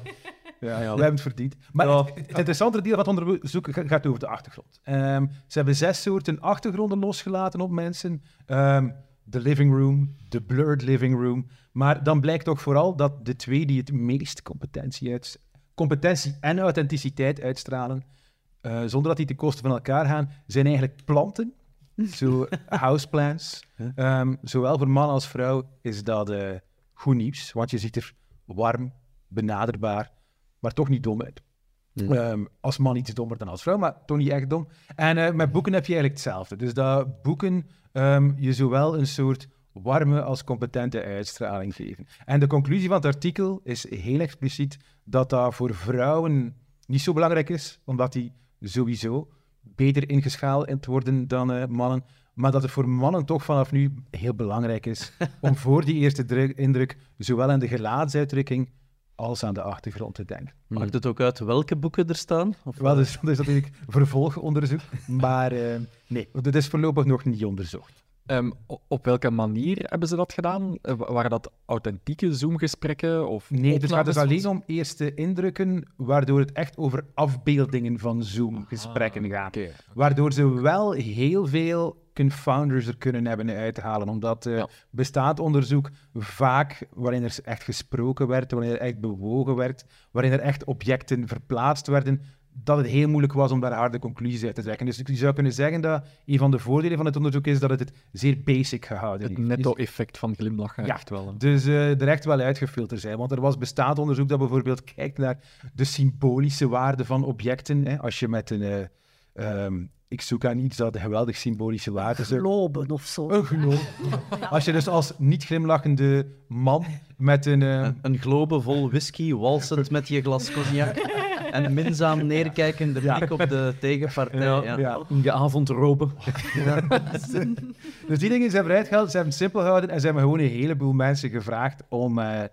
Ja, we hebben het verdiend. Maar Ja. het, het interessante deel van het onderzoek ga- gaat over de achtergrond. Ehm, ze hebben zes soorten achtergronden losgelaten op mensen. Ehm, de living room, de blurred living room. Maar dan blijkt toch vooral dat de twee die het meest competentie, uit, competentie en authenticiteit uitstralen, eh, zonder dat die ten koste van elkaar gaan, zijn eigenlijk planten. Zo houseplants. Ehm, zowel voor man als vrouw is dat eh, goed nieuws, want je ziet er warm, benaderbaar, maar toch niet dom uit. Ehm, als man iets dommer dan als vrouw, maar toch niet echt dom. En eh, met boeken heb je eigenlijk hetzelfde. Dus dat boeken ehm, je zowel een soort warme als competente uitstraling geven. En de conclusie van het artikel is heel expliciet dat dat voor vrouwen niet zo belangrijk is, omdat die sowieso beter ingeschaald worden dan eh, mannen. Maar dat het voor mannen toch vanaf nu heel belangrijk is om voor die eerste druk- indruk zowel aan de gelaatsuitdrukking als aan de achtergrond te denken. Maakt het ook uit welke boeken er staan? Of, Wel, dus, dat is natuurlijk vervolgonderzoek, maar eh, nee, dat is voorlopig nog niet onderzocht. Ehm, op welke manier hebben ze dat gedaan? Eh, wa- waren dat authentieke Zoom-gesprekken? Of Nee, het gaat dus alleen om eerste indrukken, waardoor het echt over afbeeldingen van Zoom-gesprekken gaat. Oké. Waardoor ze wel heel veel confounders er kunnen hebben uithalen, omdat eh Ja. bestaat onderzoek vaak, waarin er echt gesproken werd, waarin er echt bewogen werd, waarin er echt objecten verplaatst werden, dat het heel moeilijk was om daar harde conclusies uit te trekken. Dus je zou kunnen zeggen dat een van de voordelen van het onderzoek is dat het het zeer basic gehouden Het heeft. netto-effect van glimlachen. Ja. Echt wel. hè. Dus eh, er echt wel uitgefilterd zijn. Want er was bestaand onderzoek dat bijvoorbeeld kijkt naar de symbolische waarde van objecten. Hè. Als je met een... eh, ehm, ik zoek aan iets dat een geweldig symbolische waarde zou... Globen of zo. Een globe. Als je dus als niet glimlachende man met een... eh, Een, een globe vol whisky, walsend met je glas cognac en minzaam neerkijkende blik op de tegenpartij. Ja, ja. Je avondrobe. Dus die dingen zijn eruit gehaald, ze hebben het simpel gehouden en ze hebben gewoon een heleboel mensen gevraagd om eh,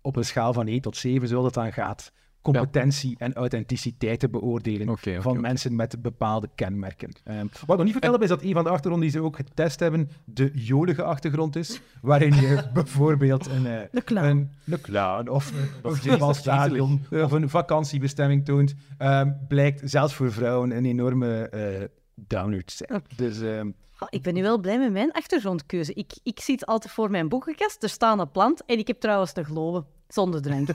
op een schaal van 1 tot 7, zoals het dan gaat, competentie en authenticiteit te beoordelen van mensen met bepaalde kenmerken. Ehm, wat ik nog niet verteld heb, is dat een van de achtergronden die ze ook getest hebben, de jolige achtergrond is, waarin je bijvoorbeeld een, eh, De clown. een, een clown of een voetbalstadion of een vakantiebestemming toont, ehm, blijkt zelfs voor vrouwen een enorme eh downer te zijn. Dus ehm, Oh, ik ben nu wel blij met mijn achtergrondkeuze. Ik, ik zit altijd voor mijn boekenkast, er staat een plant en ik heb trouwens de globe. Zonder drank.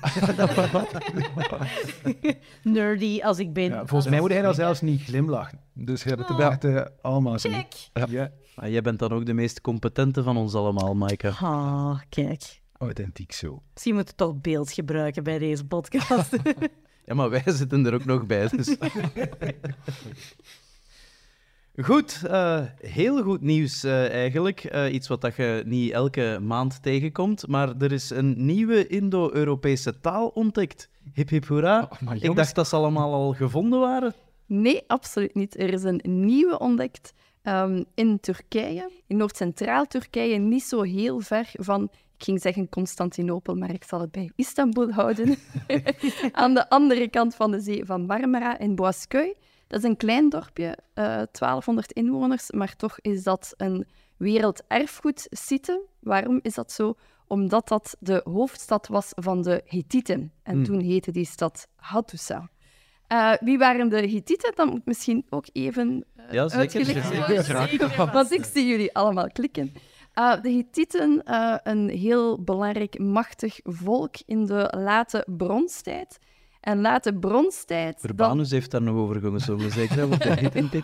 Nerdy als ik ben. Ja, volgens mij moet hij dan zelfs niet glimlachen. Dus je hebt het Oh. allemaal zien. Check. Ja, Maar jij bent dan ook de meest competente van ons allemaal, Maaike. Ah, kijk. authentiek zo. Misschien moet je toch beeld gebruiken bij deze podcast. Ja, maar wij zitten er ook nog bij. Dus. Goed, eh, heel goed nieuws eh, eigenlijk. Eh, iets wat dat je niet elke maand tegenkomt. Maar er is een nieuwe Indo-Europese taal ontdekt. Hip hip hoera. Oh, Ik dacht dat ze allemaal al gevonden waren. Nee, absoluut niet. Er is een nieuwe ontdekt ehm, in Turkije, in Noord-Centraal Turkije, niet zo heel ver van, ik ging zeggen Constantinopel, maar ik zal het bij Istanbul houden. Aan de andere kant van de zee van Marmara in Boasköy. Dat is een klein dorpje, eh 1200 inwoners, maar toch is dat een werelderfgoedsite. Waarom is dat zo? Omdat dat de hoofdstad was van de Hethieten. En toen heette die stad Hattusa. Eh, wie waren de Hethieten? Dat moet misschien ook even eh, Ja, zeker. uitgelegd Zeker. worden. Want ik zie jullie allemaal klikken. Eh, de Hethieten, eh, een heel belangrijk, machtig volk in de late bronstijd. En late bronstijd... dan- Urbanus heeft daar nog over gezongen, zeker? Want hij heet.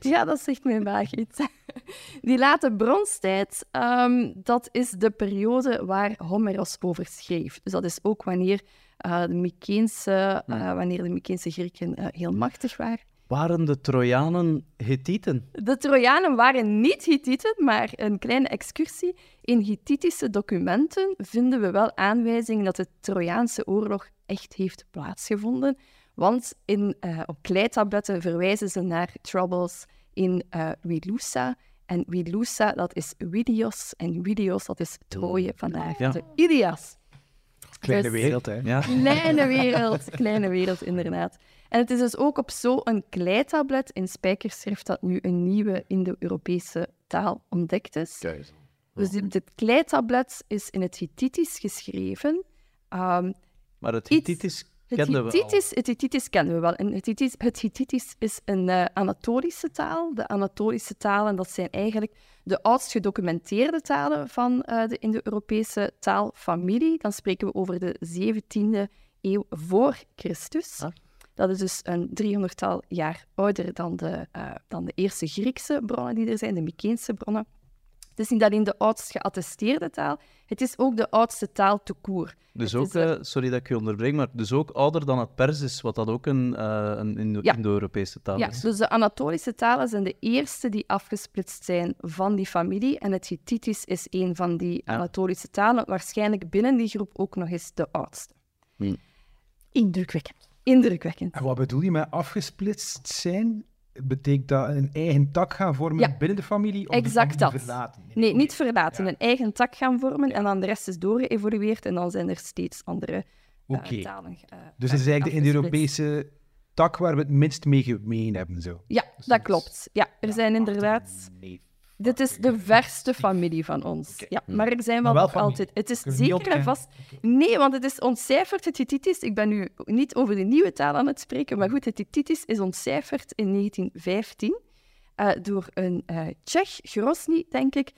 Ja, dat zegt mij vaag iets. Die late bronstijd, ehm, dat is de periode waar Homeros over schreef. Dus dat is ook wanneer, eh, de, Mykeense, eh, wanneer de Mykeense Grieken eh, heel machtig waren. Waren de Trojanen Hethieten? De Trojanen waren niet Hittieten, maar een kleine excursie. In Hittitische documenten vinden we wel aanwijzingen dat de Trojaanse oorlog echt heeft plaatsgevonden. Want in, eh, op kleitabletten verwijzen ze naar troubles in eh Wilusa. En Wilusa, dat is Widios. En Widios, dat is Troje, vandaar Ja. de Ilias. Kleine Dus- wereld, hè. Ja. Kleine wereld, kleine wereld, inderdaad. En het is dus ook op zo'n kleitablet in spijkerschrift dat nu een nieuwe Indo-Europese taal ontdekt is. Dus dit, dit kleitablet is in het Hittitisch geschreven. Ehm, Maar het Hittitisch het kenden we. Hittitisch, het Hittitisch kennen we wel. En het Hittitisch, het Hittitisch is een eh, Anatolische taal. De Anatolische talen dat zijn eigenlijk de oudst gedocumenteerde talen van eh, de Indo-Europese taalfamilie. Dan spreken we over de 17e eeuw voor Christus. Dat is dus een 300-tal jaar ouder dan de, eh, dan de eerste Griekse bronnen die er zijn, de Mykeense bronnen. Het is niet alleen de oudst geattesteerde taal, het is ook de oudste taal te koer. Dus Het ook, eh, eh, sorry dat ik je onderbreek, maar dus ook ouder dan het Persisch, wat dat ook een, eh, een Indo- Ja. Indo-Europese taal Ja, is. dus de Anatolische talen zijn de eerste die afgesplitst zijn van die familie. En het Hittitisch is een van die Anatolische talen, waarschijnlijk binnen die groep ook nog eens de oudste. Indrukwekkend. Indrukwekkend. En wat bedoel je met afgesplitst zijn? Betekent dat een eigen tak gaan vormen Ja. binnen de familie? Of Exact dat. verlaten? Nee, niet verlaten. Een eigen tak gaan vormen en dan de rest is doorgeëvolueerd en dan zijn er steeds andere eh, talen. eh, Dus het is eigenlijk de afgesplitst. Indo-Europese tak waar we het minst mee gemeen hebben. Zo. Ja, dat klopt. Ja, er zijn inderdaad... Dit is de verste familie van ons. Ja, maar er zijn wel, nog familie. altijd... Het is zeker en vast... Nee, want het is ontcijferd, het Hittitisch. Ik ben nu niet over de nieuwe taal aan het spreken, maar goed, het Hittitisch is ontcijferd in 1915 eh, door een eh Tsjech, Grozny, denk ik.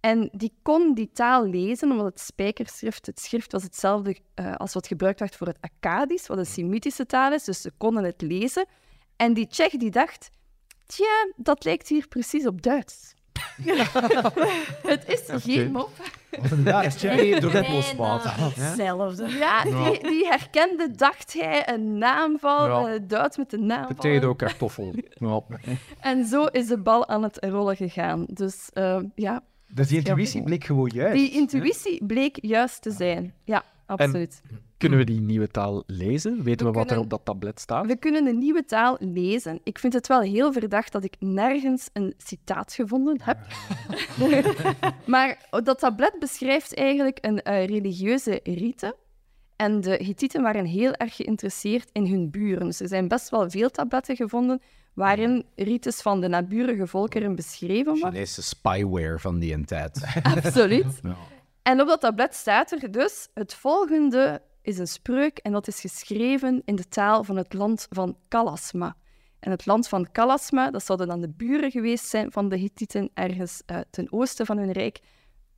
En die kon die taal lezen, omdat het spijkerschrift, het schrift was hetzelfde eh, als wat gebruikt werd voor het Akkadisch, wat een Semitische taal is, dus ze konden het lezen. En die Tsjech die dacht, tja, dat lijkt hier precies op Duits. het is geen mop. Ja, is Tsjechië door dat Bijna loswater. Hetzelfde. Ja, die, die herkende, dacht hij, een naamval, Ja. eh, Duits met een naamval. Potato, kartoffel. Ja. En zo is de bal aan het rollen gegaan. Dus eh, ja, Dus die intuïtie bleek gewoon juist. die intuïtie bleek juist te zijn. Ja, absoluut. Kunnen we die nieuwe taal lezen? Weten we, We wat er op dat tablet staat? We kunnen een nieuwe taal lezen. Ik vind het wel heel verdacht dat ik nergens een citaat gevonden heb. maar dat tablet beschrijft eigenlijk een eh, religieuze rite. En de Hittieten waren heel erg geïnteresseerd in hun buren. Dus er zijn best wel veel tabletten gevonden waarin rites van de naburige volkeren beschreven worden. Chinese spyware van die tijd. Absoluut. En op dat tablet staat er dus het volgende is een spreuk en dat is geschreven in de taal van het land van Kalasma. En het land van Kalasma, dat zouden dan de buren geweest zijn van de Hittieten ergens eh, ten oosten van hun rijk.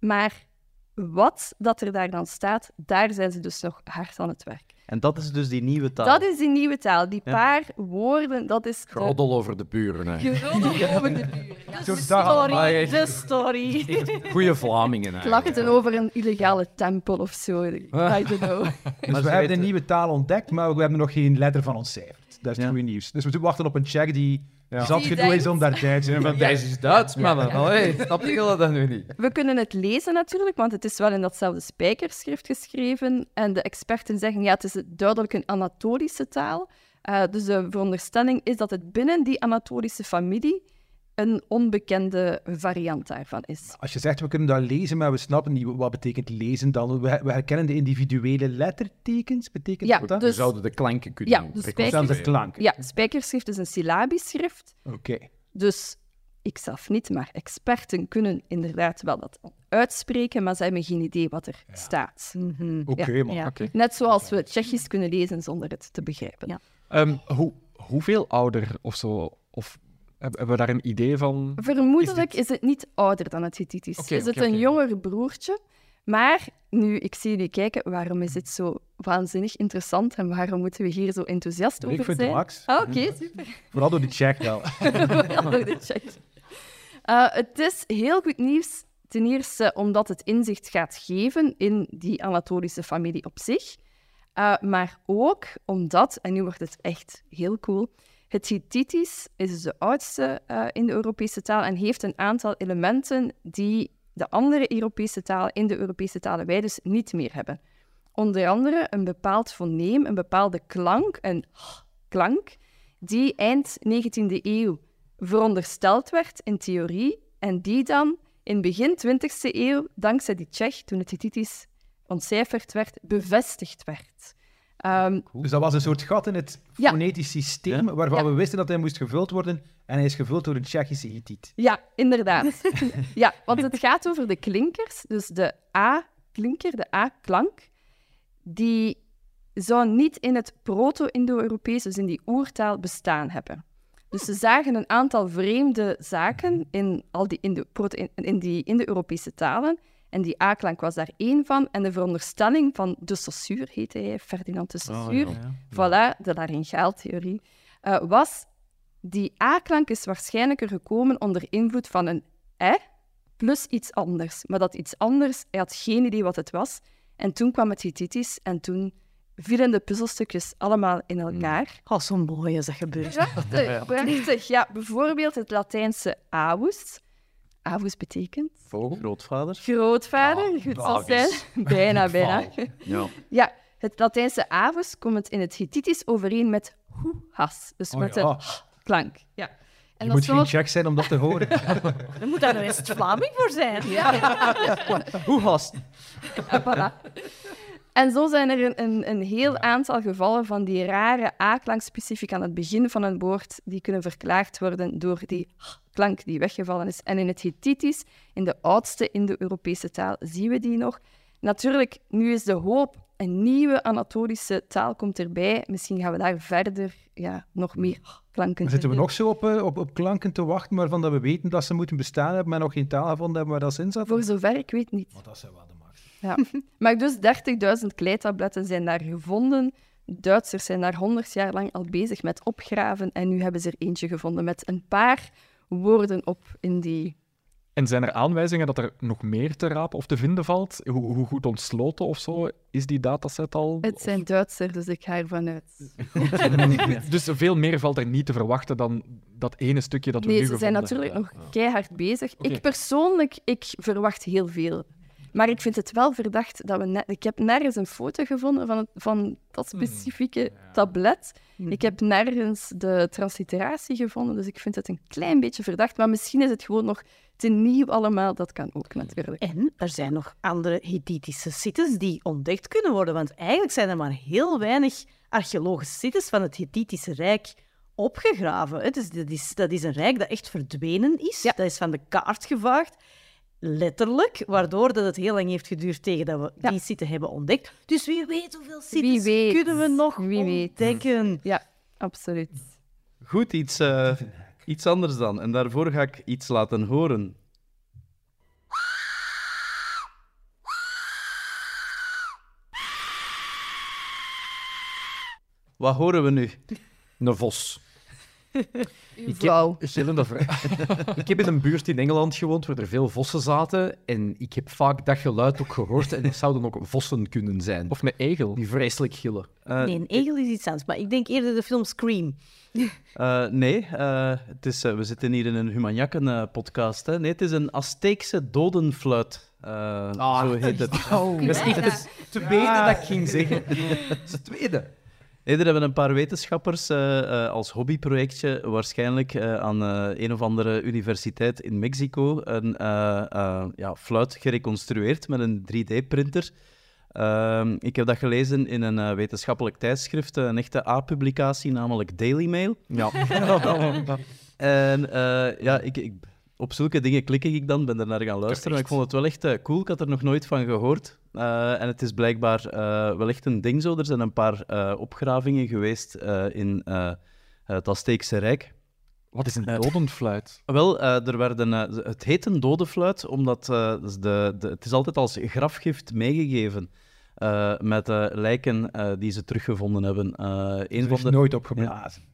Maar wat dat er daar dan staat, daar zijn ze dus nog hard aan het werk. En dat is dus die nieuwe taal. Dat is die nieuwe taal. Die Ja. paar woorden, dat is de Groddel over de buren. Hè. geroddel over de buren. Ja. De story, de story. Goeie Vlamingen. eigenlijk. Klachten over een illegale tempel of zo. I don't know. Dus Maar we hebben een nieuwe taal ontdekt, maar we hebben nog geen letter van ontcijferd. Dat is het Ja. goede nieuws. Dus we moeten wachten op een check die zat Die genoeg is om daar tijd te zijn. Deze is Duits, mannen. Allee, snap je dat nu niet? We kunnen het lezen natuurlijk, want het is wel in datzelfde spijkerschrift geschreven. En de experten zeggen, ja, het is duidelijk een Anatolische taal. Eh, dus de veronderstelling is dat het binnen die Anatolische familie een onbekende variant daarvan is. Als je zegt, we kunnen dat lezen, maar we snappen niet wat betekent lezen dan. We, we herkennen de individuele lettertekens, betekent Ja, dat dat? We dus zouden de klanken kunnen Ja, de ja, spijkerschrift is een syllabisch schrift. Oké. Dus ik zelf niet, maar experten kunnen inderdaad wel dat uitspreken, maar ze hebben geen idee wat er staat. Oké, man. Ja. Oké. Net zoals we Tsjechisch kunnen lezen zonder het te begrijpen. Ja. Ehm, hoe, hoeveel ouder of zo? Of hebben we daar een idee van? Vermoedelijk is, het niet ouder dan het Hittitisch. Is het een jonger broertje? Maar nu, ik zie jullie kijken, waarom is dit zo waanzinnig interessant en waarom moeten we hier zo enthousiast Ik over vind zijn? het max. Ah, Oké, super. Vooral door die check wel. Vooral door de. Eh, het is heel goed nieuws. Ten eerste omdat het inzicht gaat geven in die Anatolische familie op zich. Eh, maar ook omdat, en nu wordt het echt heel cool, het Hittitisch is de oudste eh, in de Europese taal en heeft een aantal elementen die de andere Europese talen in de Europese talen wij dus niet meer hebben. Onder andere een bepaald foneem, een bepaalde klank, een klank, die eind 19e eeuw verondersteld werd in theorie en die dan in begin 20e eeuw, dankzij die Tsjech, toen het Hittitisch ontcijferd werd, bevestigd werd. Ehm, Dus dat was een soort gat in het Ja. fonetisch systeem, waarvan Ja. we wisten dat hij moest gevuld worden. En hij is gevuld door een Tsjechische. Ja, inderdaad. ja, want het gaat over de klinkers. Dus de A-klinker, de A-klank, die zou niet in het proto-Indo-Europees, dus in die oertaal, bestaan hebben. Dus ze zagen een aantal vreemde zaken in, al die Indo- proto- in, in die Indo-Europese talen. En die A-klank was daar één van. En de veronderstelling van de Saussure, heette hij, Ferdinand de Saussure, voilà, de laryngaaltheorie, eh was die A-klank is waarschijnlijker gekomen onder invloed van een e plus iets anders. Maar dat iets anders, hij had geen idee wat het was. En toen kwam het Hittitisch en toen vielen de puzzelstukjes allemaal in elkaar. Oh, zo mooi is dat gebeurd. Prachtig, prachtig. Ja, bijvoorbeeld het Latijnse avus. Avus betekent Grootvader. grootvader. Goed zal zijn. Bijna, bijna. Ja. Ja, het Latijnse avus komt in het Hittitisch overeen met hoehas. Dus Oh met ja. de klank. Ja. En Je dat moet geen soort- Tsjech zijn om dat te horen. Dan moet daar een West-Vlaming voor zijn. Hoe hast? En voilà. En zo zijn er een, een, een heel aantal gevallen van die rare A-klank specifiek aan het begin van een woord, die kunnen verklaard worden door die klank die weggevallen is. En in het Hittitisch, in de oudste Indo-Europese taal, zien we die nog. Natuurlijk, nu is de hoop, een nieuwe Anatolische taal komt erbij. Misschien gaan we daar verder ja, nog meer klanken Maar zitten we nog zo op, eh, op, op klanken te wachten, waarvan dat we weten dat ze moeten bestaan hebben, maar nog geen taal gevonden hebben waar dat ze in zat? Voor zover ik weet niet. Want dat zijn wel de max. Ja. Maar dus 30.000 kleitabletten zijn daar gevonden. Duitsers zijn daar 100 jaar lang al bezig met opgraven. En nu hebben ze er eentje gevonden met een paar woorden op in die. En zijn er aanwijzingen dat er nog meer te rapen of te vinden valt? Hoe, hoe goed ontsloten of zo is die dataset al? Het zijn Duitsers, dus ik ga ervan uit. Dus veel meer valt er niet te verwachten dan dat ene stukje dat we Nee, nu ze zijn natuurlijk nog keihard bezig. Ik persoonlijk, ik verwacht heel veel. Maar ik vind het wel verdacht dat we... ne- ik heb nergens een foto gevonden van, het, van dat specifieke tablet. Ik heb nergens de transliteratie gevonden, dus ik vind het een klein beetje verdacht. Maar misschien is het gewoon nog te nieuw allemaal. Dat kan ook natuurlijk. En er zijn nog andere Hittitische sites die ontdekt kunnen worden. Want eigenlijk zijn er maar heel weinig archeologische sites van het Hittitische Rijk opgegraven. Dus dat, is, dat is een rijk dat echt verdwenen is. Dat is van de kaart gevaagd. Letterlijk, waardoor dat het heel lang heeft geduurd tegen dat we Ja. die site hebben ontdekt. Dus wie weet hoeveel sites weet. kunnen we nog Wie weet. ontdekken. Ja, absoluut. Goed, iets, eh, iets anders dan. En daarvoor ga ik iets laten horen. Wat horen we nu? Een vos. Uw vrouw. Vraag. ik heb in een buurt in Engeland gewoond waar er veel vossen zaten. En ik heb vaak dat geluid ook gehoord. En dat zouden ook vossen kunnen zijn. Of een egel. die vreselijk gillen. Eh, Nee, een egel is iets anders, maar ik denk eerder de film Scream. eh, nee, eh, het is, eh, we zitten hier in een Humanjakken-podcast. nee, het is een Azteekse dodenfluit. Eh, zo heet het. Oh, dat is niet tweede dat ik ging zeggen. Dat is het tweede. Nee, er hebben een paar wetenschappers eh, eh, als hobbyprojectje waarschijnlijk eh, aan eh, een of andere universiteit in Mexico een eh, eh, ja, fluit gereconstrueerd met een 3D-printer. Ehm, ik heb dat gelezen in een eh, wetenschappelijk tijdschrift, een echte A-publicatie, namelijk Daily Mail. Ja. En eh, ja, ik, ik, op zulke dingen klik ik dan, ben er naar gaan luisteren. Ik vond het wel echt eh, cool, ik had er nog nooit van gehoord. Eh, en het is blijkbaar eh, wel echt een ding zo. Er zijn een paar opgravingen geweest in het Azteekse Rijk. Wat is een dodenfluit? Wel, er werden, het heet een dodenfluit, omdat dus de, de, het is altijd als grafgift meegegeven met lijken die ze teruggevonden hebben. Een van de... nooit opgeblazen.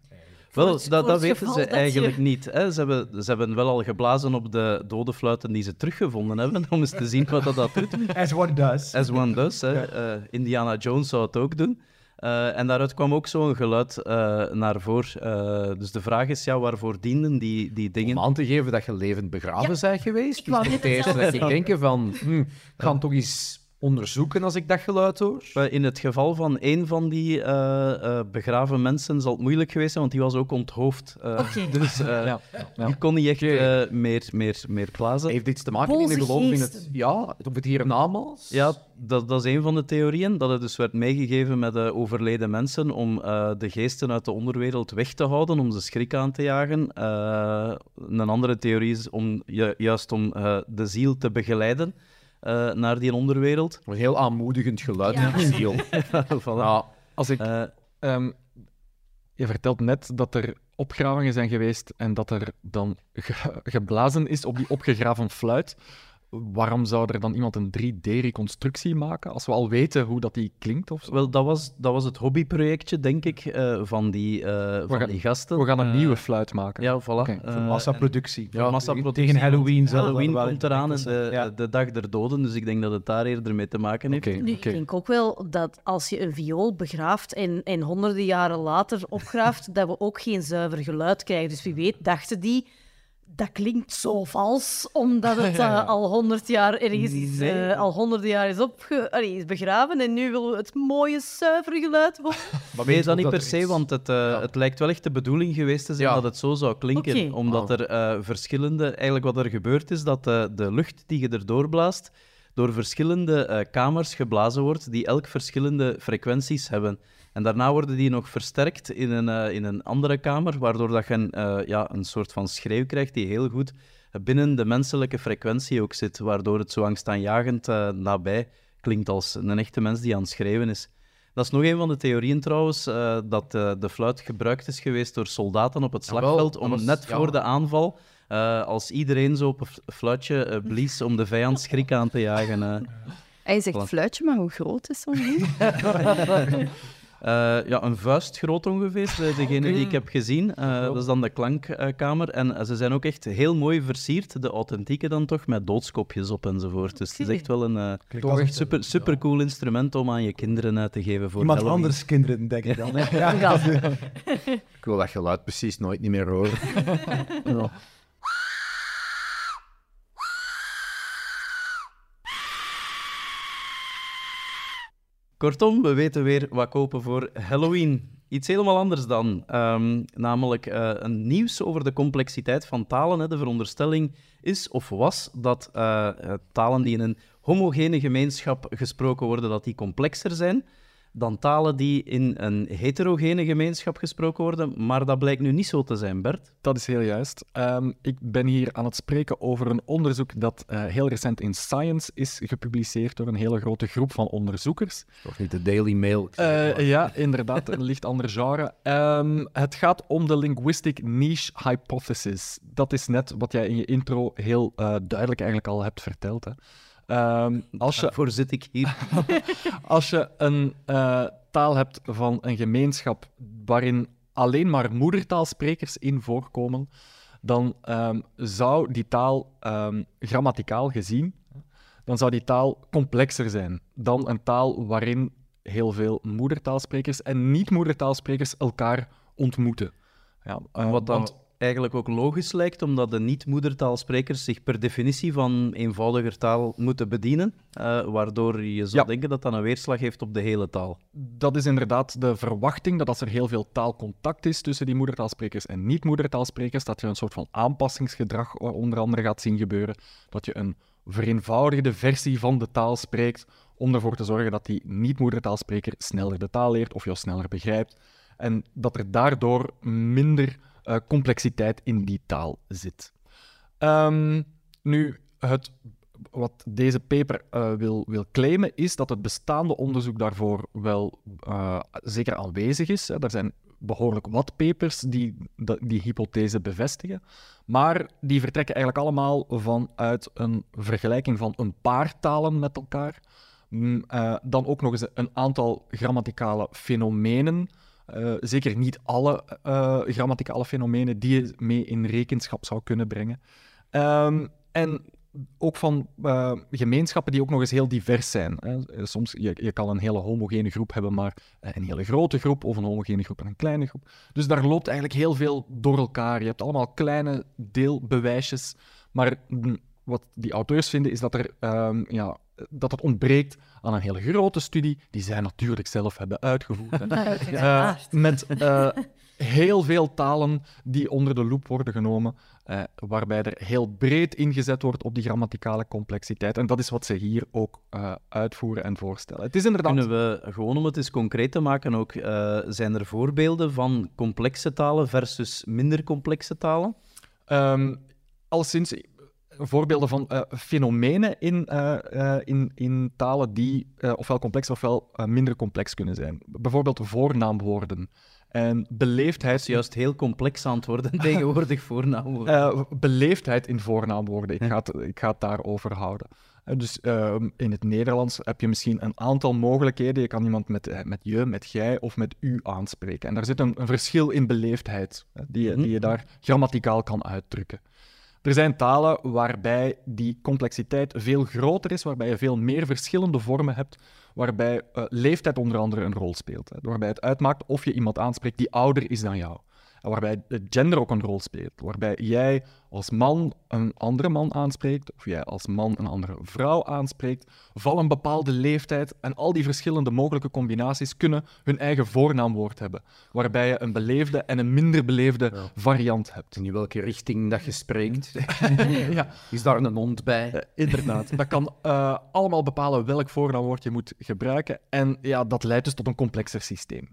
Wel, het- dat, dat weten ze dat je- eigenlijk niet. Hè. Ze, hebben, ze hebben wel al geblazen op de dode fluiten die ze teruggevonden hebben, om eens te zien wat dat, dat doet. As one does. As one does. Hè. Eh, Indiana Jones zou het ook doen. Eh, en daaruit kwam ook zo'n geluid eh, naar voren. Eh, dus de vraag is, ja, waarvoor dienden die, die dingen? Om aan te geven dat je levend begraven bent geweest. wou Dus net het eerste dat ik denken van, hm, ik ga toch eens onderzoeken als ik dat geluid hoor. In het geval van een van die eh, eh, begraven mensen zal het moeilijk geweest zijn, want die was ook onthoofd. Eh. Dus eh, Ja, ja. die kon niet echt eh, meer, meer, meer plaatsen. Heeft iets te maken in de geloof in het... geesten. Ja, of het hier namaals? Ja, dat, dat is een van de theorieën, dat het dus werd meegegeven met de overleden mensen om eh, de geesten uit de onderwereld weg te houden, om ze schrik aan te jagen. Eh, een andere theorie is om, ju- juist om eh, de ziel te begeleiden eh, naar die onderwereld. Een heel aanmoedigend geluid Ja. in. Voilà. Als ik, Eh, ehm, je vertelt net dat er opgravingen zijn geweest en dat er dan ge- geblazen is op die opgegraven fluit. Waarom zou er dan iemand een 3D-reconstructie maken als we al weten hoe dat die klinkt? Of zo? wel, dat was, dat was het hobbyprojectje, denk ik, eh, van, die, eh, van gaan- die gasten. We gaan een Eh, nieuwe fluit maken. Ja, voilà. Voor massaproductie. Ja, massaproductie. Tegen Halloween Halloween wel komt eraan en de. Ja. de dag der doden, dus ik denk dat het daar eerder mee te maken heeft. Oké, Nu. Ik denk ook wel dat als je een viool begraaft en, en honderden jaren later opgraaft, dat we ook geen zuiver geluid krijgen. Dus wie weet dachten die, dat klinkt zo vals, omdat het eh, al honderd jaar ergens is, Nee. eh, al honderden jaar is, opge allee, is begraven en nu willen we het mooie, zuivere geluid horen. Maar weet dat niet per er se, want het, eh, het lijkt wel echt de bedoeling geweest te zijn Ja. dat het zo zou klinken. Omdat Oh. er eh, verschillende... Eigenlijk wat er gebeurt is dat eh, de lucht die je erdoor blaast, door verschillende eh, kamers geblazen wordt, die elk verschillende frequenties hebben. En daarna worden die nog versterkt in een, eh, in een andere kamer, waardoor dat je een, eh, ja, een soort van schreeuw krijgt die heel goed binnen de menselijke frequentie ook zit, waardoor het zo angstaanjagend eh, nabij klinkt als een echte mens die aan het schreeuwen is. Dat is nog een van de theorieën trouwens, eh, dat eh, de fluit gebruikt is geweest door soldaten op het slagveld om was- net ja. voor de aanval, eh, als iedereen zo op een fluitje blies om de vijand schrik aan te jagen. eh. Hij zegt fluitje, maar hoe groot is zo'n ding? Eh, ja, een vuist groot ongeveer, de- degene die ik heb gezien. Eh, dat is dan de klankkamer. en eh, ze zijn ook echt heel mooi versierd, de authentieke dan toch, met doodskopjes op enzovoort. Dus het is echt wel een eh, Toch echt super, super cool instrument om aan je kinderen uit te geven voor Iemand Halloween. anders kinderen, denk ik dan. hè. Ja. Ik wil dat geluid precies nooit niet meer horen. Kortom, we weten weer wat kopen voor Halloween. Iets helemaal anders dan. Ehm, namelijk eh, een nieuws over de complexiteit van talen. Hè. De veronderstelling is of was dat eh, eh, talen die in een homogene gemeenschap gesproken worden, dat die complexer zijn dan talen die in een heterogene gemeenschap gesproken worden. Maar dat blijkt nu niet zo te zijn, Bert. Dat is heel juist. Ehm, ik ben hier aan het spreken over een onderzoek dat eh, heel recent in Science is gepubliceerd door een hele grote groep van onderzoekers. Toch niet de Daily Mail. Eh, ja, inderdaad, een licht ander genre. Ehm, het gaat om de Linguistic Niche Hypothesis. Dat is net wat jij in je intro heel eh, duidelijk eigenlijk al hebt verteld. Hè. Ehm, als je Daarvoor zit ik hier. als je een eh, taal hebt van een gemeenschap waarin alleen maar moedertaalsprekers in voorkomen, dan ehm, zou die taal ehm, grammaticaal gezien, dan zou die taal complexer zijn dan een taal waarin heel veel moedertaalsprekers en niet-moedertaalsprekers elkaar ontmoeten. Ja, eh, Wat dan want- eigenlijk ook logisch lijkt, omdat de niet-moedertaalsprekers zich per definitie van eenvoudiger taal moeten bedienen, eh, waardoor je zou Ja. denken dat dat een weerslag heeft op de hele taal. Dat is inderdaad de verwachting dat als er heel veel taalcontact is tussen die moedertaalsprekers en niet-moedertaalsprekers, dat je een soort van aanpassingsgedrag onder andere gaat zien gebeuren. Dat je een vereenvoudigde versie van de taal spreekt om ervoor te zorgen dat die niet-moedertaalspreker sneller de taal leert of jou sneller begrijpt. En dat er daardoor minder eh, complexiteit in die taal zit. Ehm, nu, het, wat deze paper eh, wil, wil claimen, is dat het bestaande onderzoek daarvoor wel eh, zeker aanwezig is. Er zijn behoorlijk wat papers die die hypothese bevestigen. Maar die vertrekken eigenlijk allemaal vanuit een vergelijking van een paar talen met elkaar. Mm, dan ook nog eens een aantal grammaticale fenomenen. Eh, zeker niet alle eh, grammaticale fenomenen die je mee in rekenschap zou kunnen brengen. Ehm, en ook van eh, gemeenschappen die ook nog eens heel divers zijn. Hè. Soms je, je kan een hele homogene groep hebben, maar een hele grote groep, of een homogene groep en een kleine groep. Dus daar loopt eigenlijk heel veel door elkaar. Je hebt allemaal kleine deelbewijsjes, maar mm, wat die auteurs vinden is dat er ehm, ja, dat het ontbreekt aan een hele grote studie, die zij natuurlijk zelf hebben uitgevoerd. hè. Eh, met eh, heel veel talen die onder de loep worden genomen, eh, waarbij er heel breed ingezet wordt op die grammaticale complexiteit. En dat is wat ze hier ook eh, uitvoeren en voorstellen. Het is inderdaad... Kunnen we, gewoon om het eens concreet te maken ook, eh, zijn er voorbeelden van complexe talen versus minder complexe talen? Ehm alleszins eh, voorbeelden van eh, fenomenen in, eh, eh, in, in talen die ofwel complex ofwel minder complex kunnen zijn. Bijvoorbeeld voornaamwoorden. En beleefdheid, juist heel complex aan het worden tegenwoordig voornaamwoorden. beleefdheid in voornaamwoorden. Ik ga het, ik ga het daarover houden. Dus ehm, in het Nederlands heb je misschien een aantal mogelijkheden. Je kan iemand met, met je, met jij of met u aanspreken. En daar zit een, een verschil in beleefdheid, die, je- die je daar grammaticaal kan uitdrukken. Er zijn talen waarbij die complexiteit veel groter is, waarbij je veel meer verschillende vormen hebt, waarbij eh, leeftijd onder andere een rol speelt. Hè, waarbij het uitmaakt of je iemand aanspreekt die ouder is dan jou. Waarbij het gender ook een rol speelt. Waarbij jij als man een andere man aanspreekt, of jij als man een andere vrouw aanspreekt, van een bepaalde leeftijd. En al die verschillende mogelijke combinaties kunnen hun eigen voornaamwoord hebben. Waarbij je een beleefde en een minder beleefde variant hebt. In welke richting dat je spreekt. ja, Is daar een hond bij? eh, inderdaad. Dat kan eh, allemaal bepalen welk voornaamwoord je moet gebruiken. En ja, dat leidt dus tot een complexer systeem.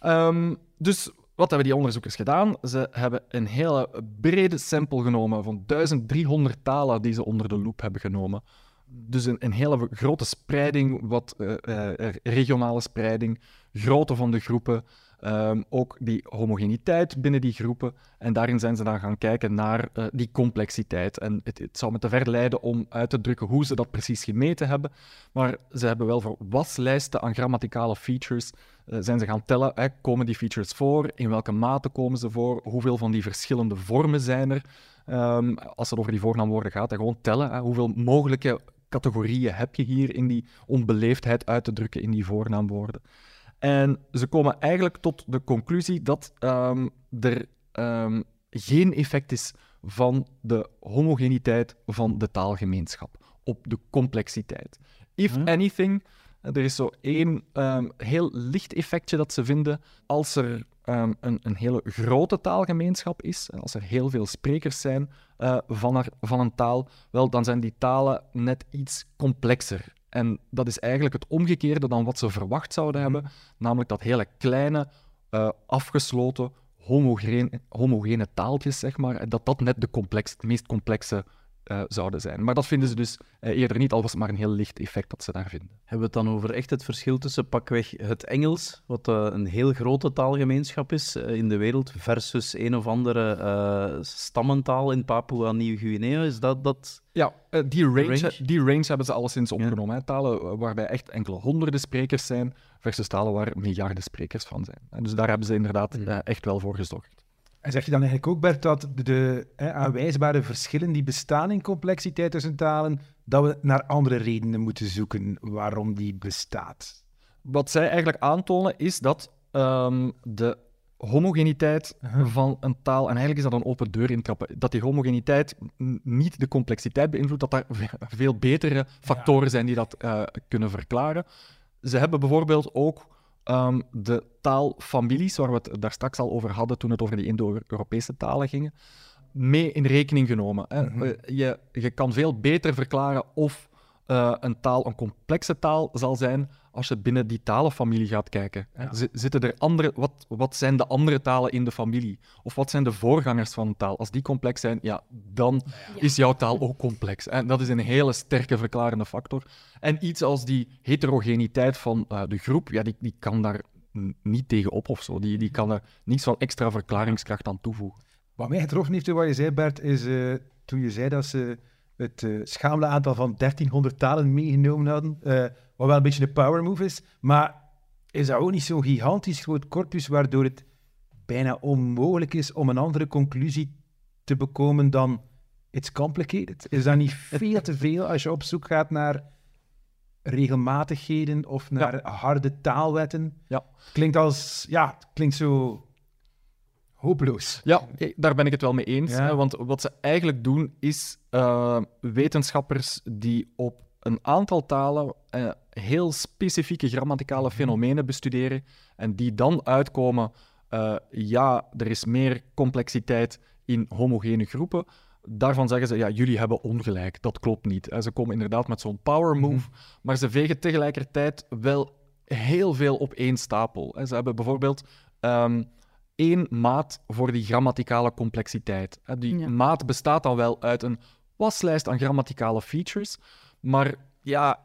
Ehm, dus wat hebben die onderzoekers gedaan? Ze hebben een hele brede sample genomen van 1300 talen die ze onder de loep hebben genomen. Dus een, een hele grote spreiding, wat eh, eh, regionale spreiding, grootte van de groepen, ehm, ook die homogeniteit binnen die groepen. En daarin zijn ze dan gaan kijken naar eh, die complexiteit. En het, zou me te ver leiden om uit te drukken hoe ze dat precies gemeten hebben. Maar ze hebben wel voor waslijsten aan grammaticale features zijn ze gaan tellen. Hè, komen die features voor? In welke mate komen ze voor? Hoeveel van die verschillende vormen zijn er? Ehm, als het over die voornaamwoorden gaat, hè, gewoon tellen. Hè, hoeveel mogelijke categorieën heb je hier in die onbeleefdheid uit te drukken in die voornaamwoorden? En ze komen eigenlijk tot de conclusie dat ehm, er ehm, geen effect is van de homogeniteit van de taalgemeenschap op de complexiteit. If anything, er is zo één ehm, heel licht effectje dat ze vinden als er ehm, een, een hele grote taalgemeenschap is, en als er heel veel sprekers zijn eh, van, er- van een taal, wel, dan zijn die talen net iets complexer. En dat is eigenlijk het omgekeerde dan wat ze verwacht zouden hebben, namelijk dat hele kleine, eh, afgesloten, homogene, homogene taaltjes, zeg maar, dat dat net de complex, het meest complexe eh, zouden zijn. Maar dat vinden ze dus eh, eerder niet, al was het maar een heel licht effect dat ze daar vinden. Hebben we het dan over echt het verschil tussen pakweg het Engels, wat eh, een heel grote taalgemeenschap is in de wereld, versus een of andere stammentaal in Papua-Nieuw-Guinea? Is dat dat... Ja, die, range, Range? die range hebben ze alleszins opgenomen. Hè. Talen waarbij echt enkele honderden sprekers zijn, versus talen waar miljarden sprekers van zijn. En dus daar hebben ze inderdaad eh, echt wel voor gezorgd. En zeg je dan eigenlijk ook, Bert, dat de, hè, aanwijsbare verschillen die bestaan in complexiteit tussen talen, dat we naar andere redenen moeten zoeken waarom die bestaat? Wat zij eigenlijk aantonen is dat ehm, de homogeniteit van een taal, en eigenlijk is dat een open deur intrappen, dat die homogeniteit niet de complexiteit beïnvloedt, dat daar ve- veel betere factoren zijn die dat eh, kunnen verklaren. Ze hebben bijvoorbeeld ook ehm, de taalfamilies, waar we het daar straks al over hadden toen het over die Indo-Europese talen ging, mee in rekening genomen. Hè. Eh, Je, je kan veel beter verklaren of eh, een taal een complexe taal zal zijn als je binnen die talenfamilie gaat kijken. Zitten er andere, wat, wat zijn de andere talen in de familie? Of wat zijn de voorgangers van een taal? Als die complex zijn, ja, dan is jouw taal ook complex. En dat is een hele sterke verklarende factor. En iets als die heterogeniteit van eh, de groep, ja, die, die kan daar niet tegen op of zo. Die, die kan er niets van extra verklaringskracht aan toevoegen. Wat mij getroffen heeft, wat je zei, Bert, is eh, toen je zei dat ze het eh schamele aantal van 1300 talen meegenomen hadden, eh, wat wel een beetje een power move is, maar is dat ook niet zo'n gigantisch groot corpus waardoor het bijna onmogelijk is om een andere conclusie te bekomen dan it's complicated? Is dat niet veel te veel als je op zoek gaat naar regelmatigheden of naar harde taalwetten? Ja. Klinkt als, ja, het klinkt zo hopeloos. Ja, daar ben ik het wel mee eens. Ja. Hè, want wat ze eigenlijk doen is eh, wetenschappers die op een aantal talen eh, heel specifieke grammaticale fenomenen bestuderen en die dan uitkomen, eh, ja, er is meer complexiteit in homogene groepen. Daarvan zeggen ze, ja, jullie hebben ongelijk, dat klopt niet. En ze komen inderdaad met zo'n power move, maar ze vegen tegelijkertijd wel heel veel op één stapel. hè. Ze hebben bijvoorbeeld ehm, één maat voor die grammaticale complexiteit. Die Ja. maat bestaat dan wel uit een waslijst aan grammaticale features, maar ja,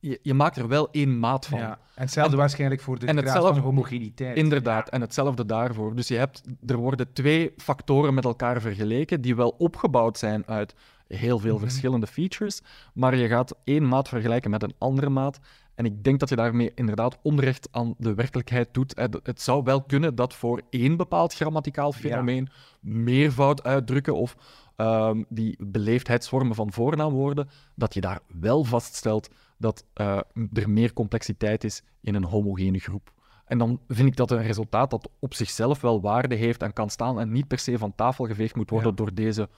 je, je maakt er wel één maat van. Ja. En hetzelfde waarschijnlijk voor de en graad hetzelfde- van homogeniteit. Inderdaad, en hetzelfde daarvoor. Dus je hebt, er worden twee factoren met elkaar vergeleken die wel opgebouwd zijn uit heel veel Mhm. verschillende features, maar je gaat één maat vergelijken met een andere maat. En ik denk dat je daarmee inderdaad onrecht aan de werkelijkheid doet. Het, zou wel kunnen dat voor één bepaald grammaticaal fenomeen meervoud uitdrukken of ehm, die beleefdheidsvormen van voornaamwoorden, dat je daar wel vaststelt dat eh, er meer complexiteit is in een homogene groep. En dan vind ik dat een resultaat dat op zichzelf wel waarde heeft en kan staan en niet per se van tafel geveegd moet worden Ja. door deze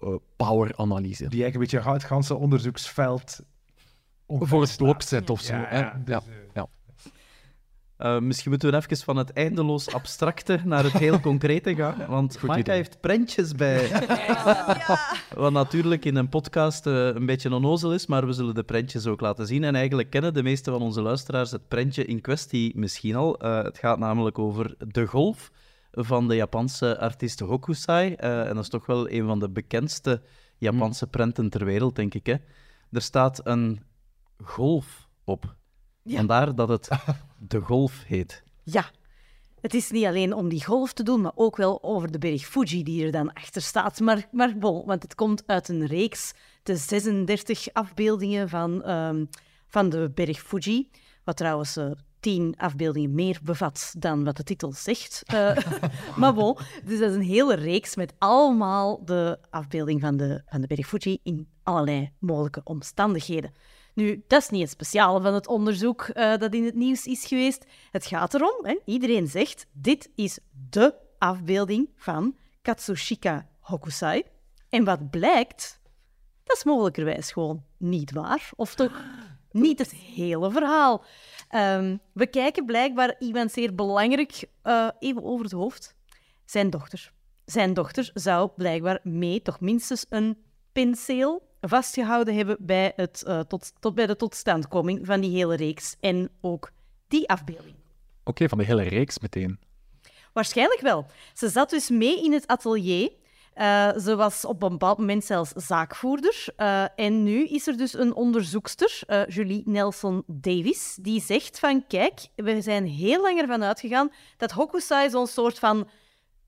eh, power-analyse. Die eigenlijk een beetje het ganse onderzoeksveld Voor het omverslaat. blok zet of zo. Ja, hè. ja, Ja, dus, eh, ja. Eh, misschien moeten we even van het eindeloos abstracte naar het heel concrete gaan. Want Maika idee. heeft prentjes bij. Wat natuurlijk in een podcast eh, een beetje onnozel is, maar we zullen de prentjes ook laten zien. En eigenlijk kennen de meeste van onze luisteraars het prentje in kwestie misschien al. Eh, het gaat namelijk over de golf van de Japanse artiest Hokusai. Eh, en dat is toch wel een van de bekendste Japanse prenten ter wereld, denk ik. Hè? Er staat een golf op. Ja. Vandaar dat het de golf heet. Ja, het is niet alleen om die golf te doen, maar ook wel over de berg Fuji die er dan achter staat. Maar, maar bon, want het komt uit een reeks, de 36 afbeeldingen van, ehm, van de berg Fuji. Wat trouwens eh, 10 afbeeldingen meer bevat dan wat de titel zegt. Eh, maar bon, dus dat is een hele reeks met allemaal de afbeelding van de, van de berg Fuji in allerlei mogelijke omstandigheden. Nu, dat is niet het speciale van het onderzoek eh, dat in het nieuws is geweest. Het gaat erom, hè, iedereen zegt, dit is de afbeelding van Katsushika Hokusai. En wat blijkt, dat is mogelijkerwijs gewoon niet waar. Of toch niet het hele verhaal. Ehm, we kijken blijkbaar iemand zeer belangrijk eh, even over het hoofd. Zijn dochter. Zijn dochter zou blijkbaar mee toch minstens een penseel vastgehouden hebben bij, het, eh, tot, tot, bij de totstandkoming van die hele reeks. En ook die afbeelding. Oké, van de hele reeks meteen. Waarschijnlijk wel. Ze zat dus mee in het atelier. Eh, ze was op een bepaald moment zelfs zaakvoerder. Eh, en nu is er dus een onderzoekster, Julie Nelson Davis, die zegt van kijk, we zijn heel lang ervan uitgegaan dat Hokusai zo'n soort van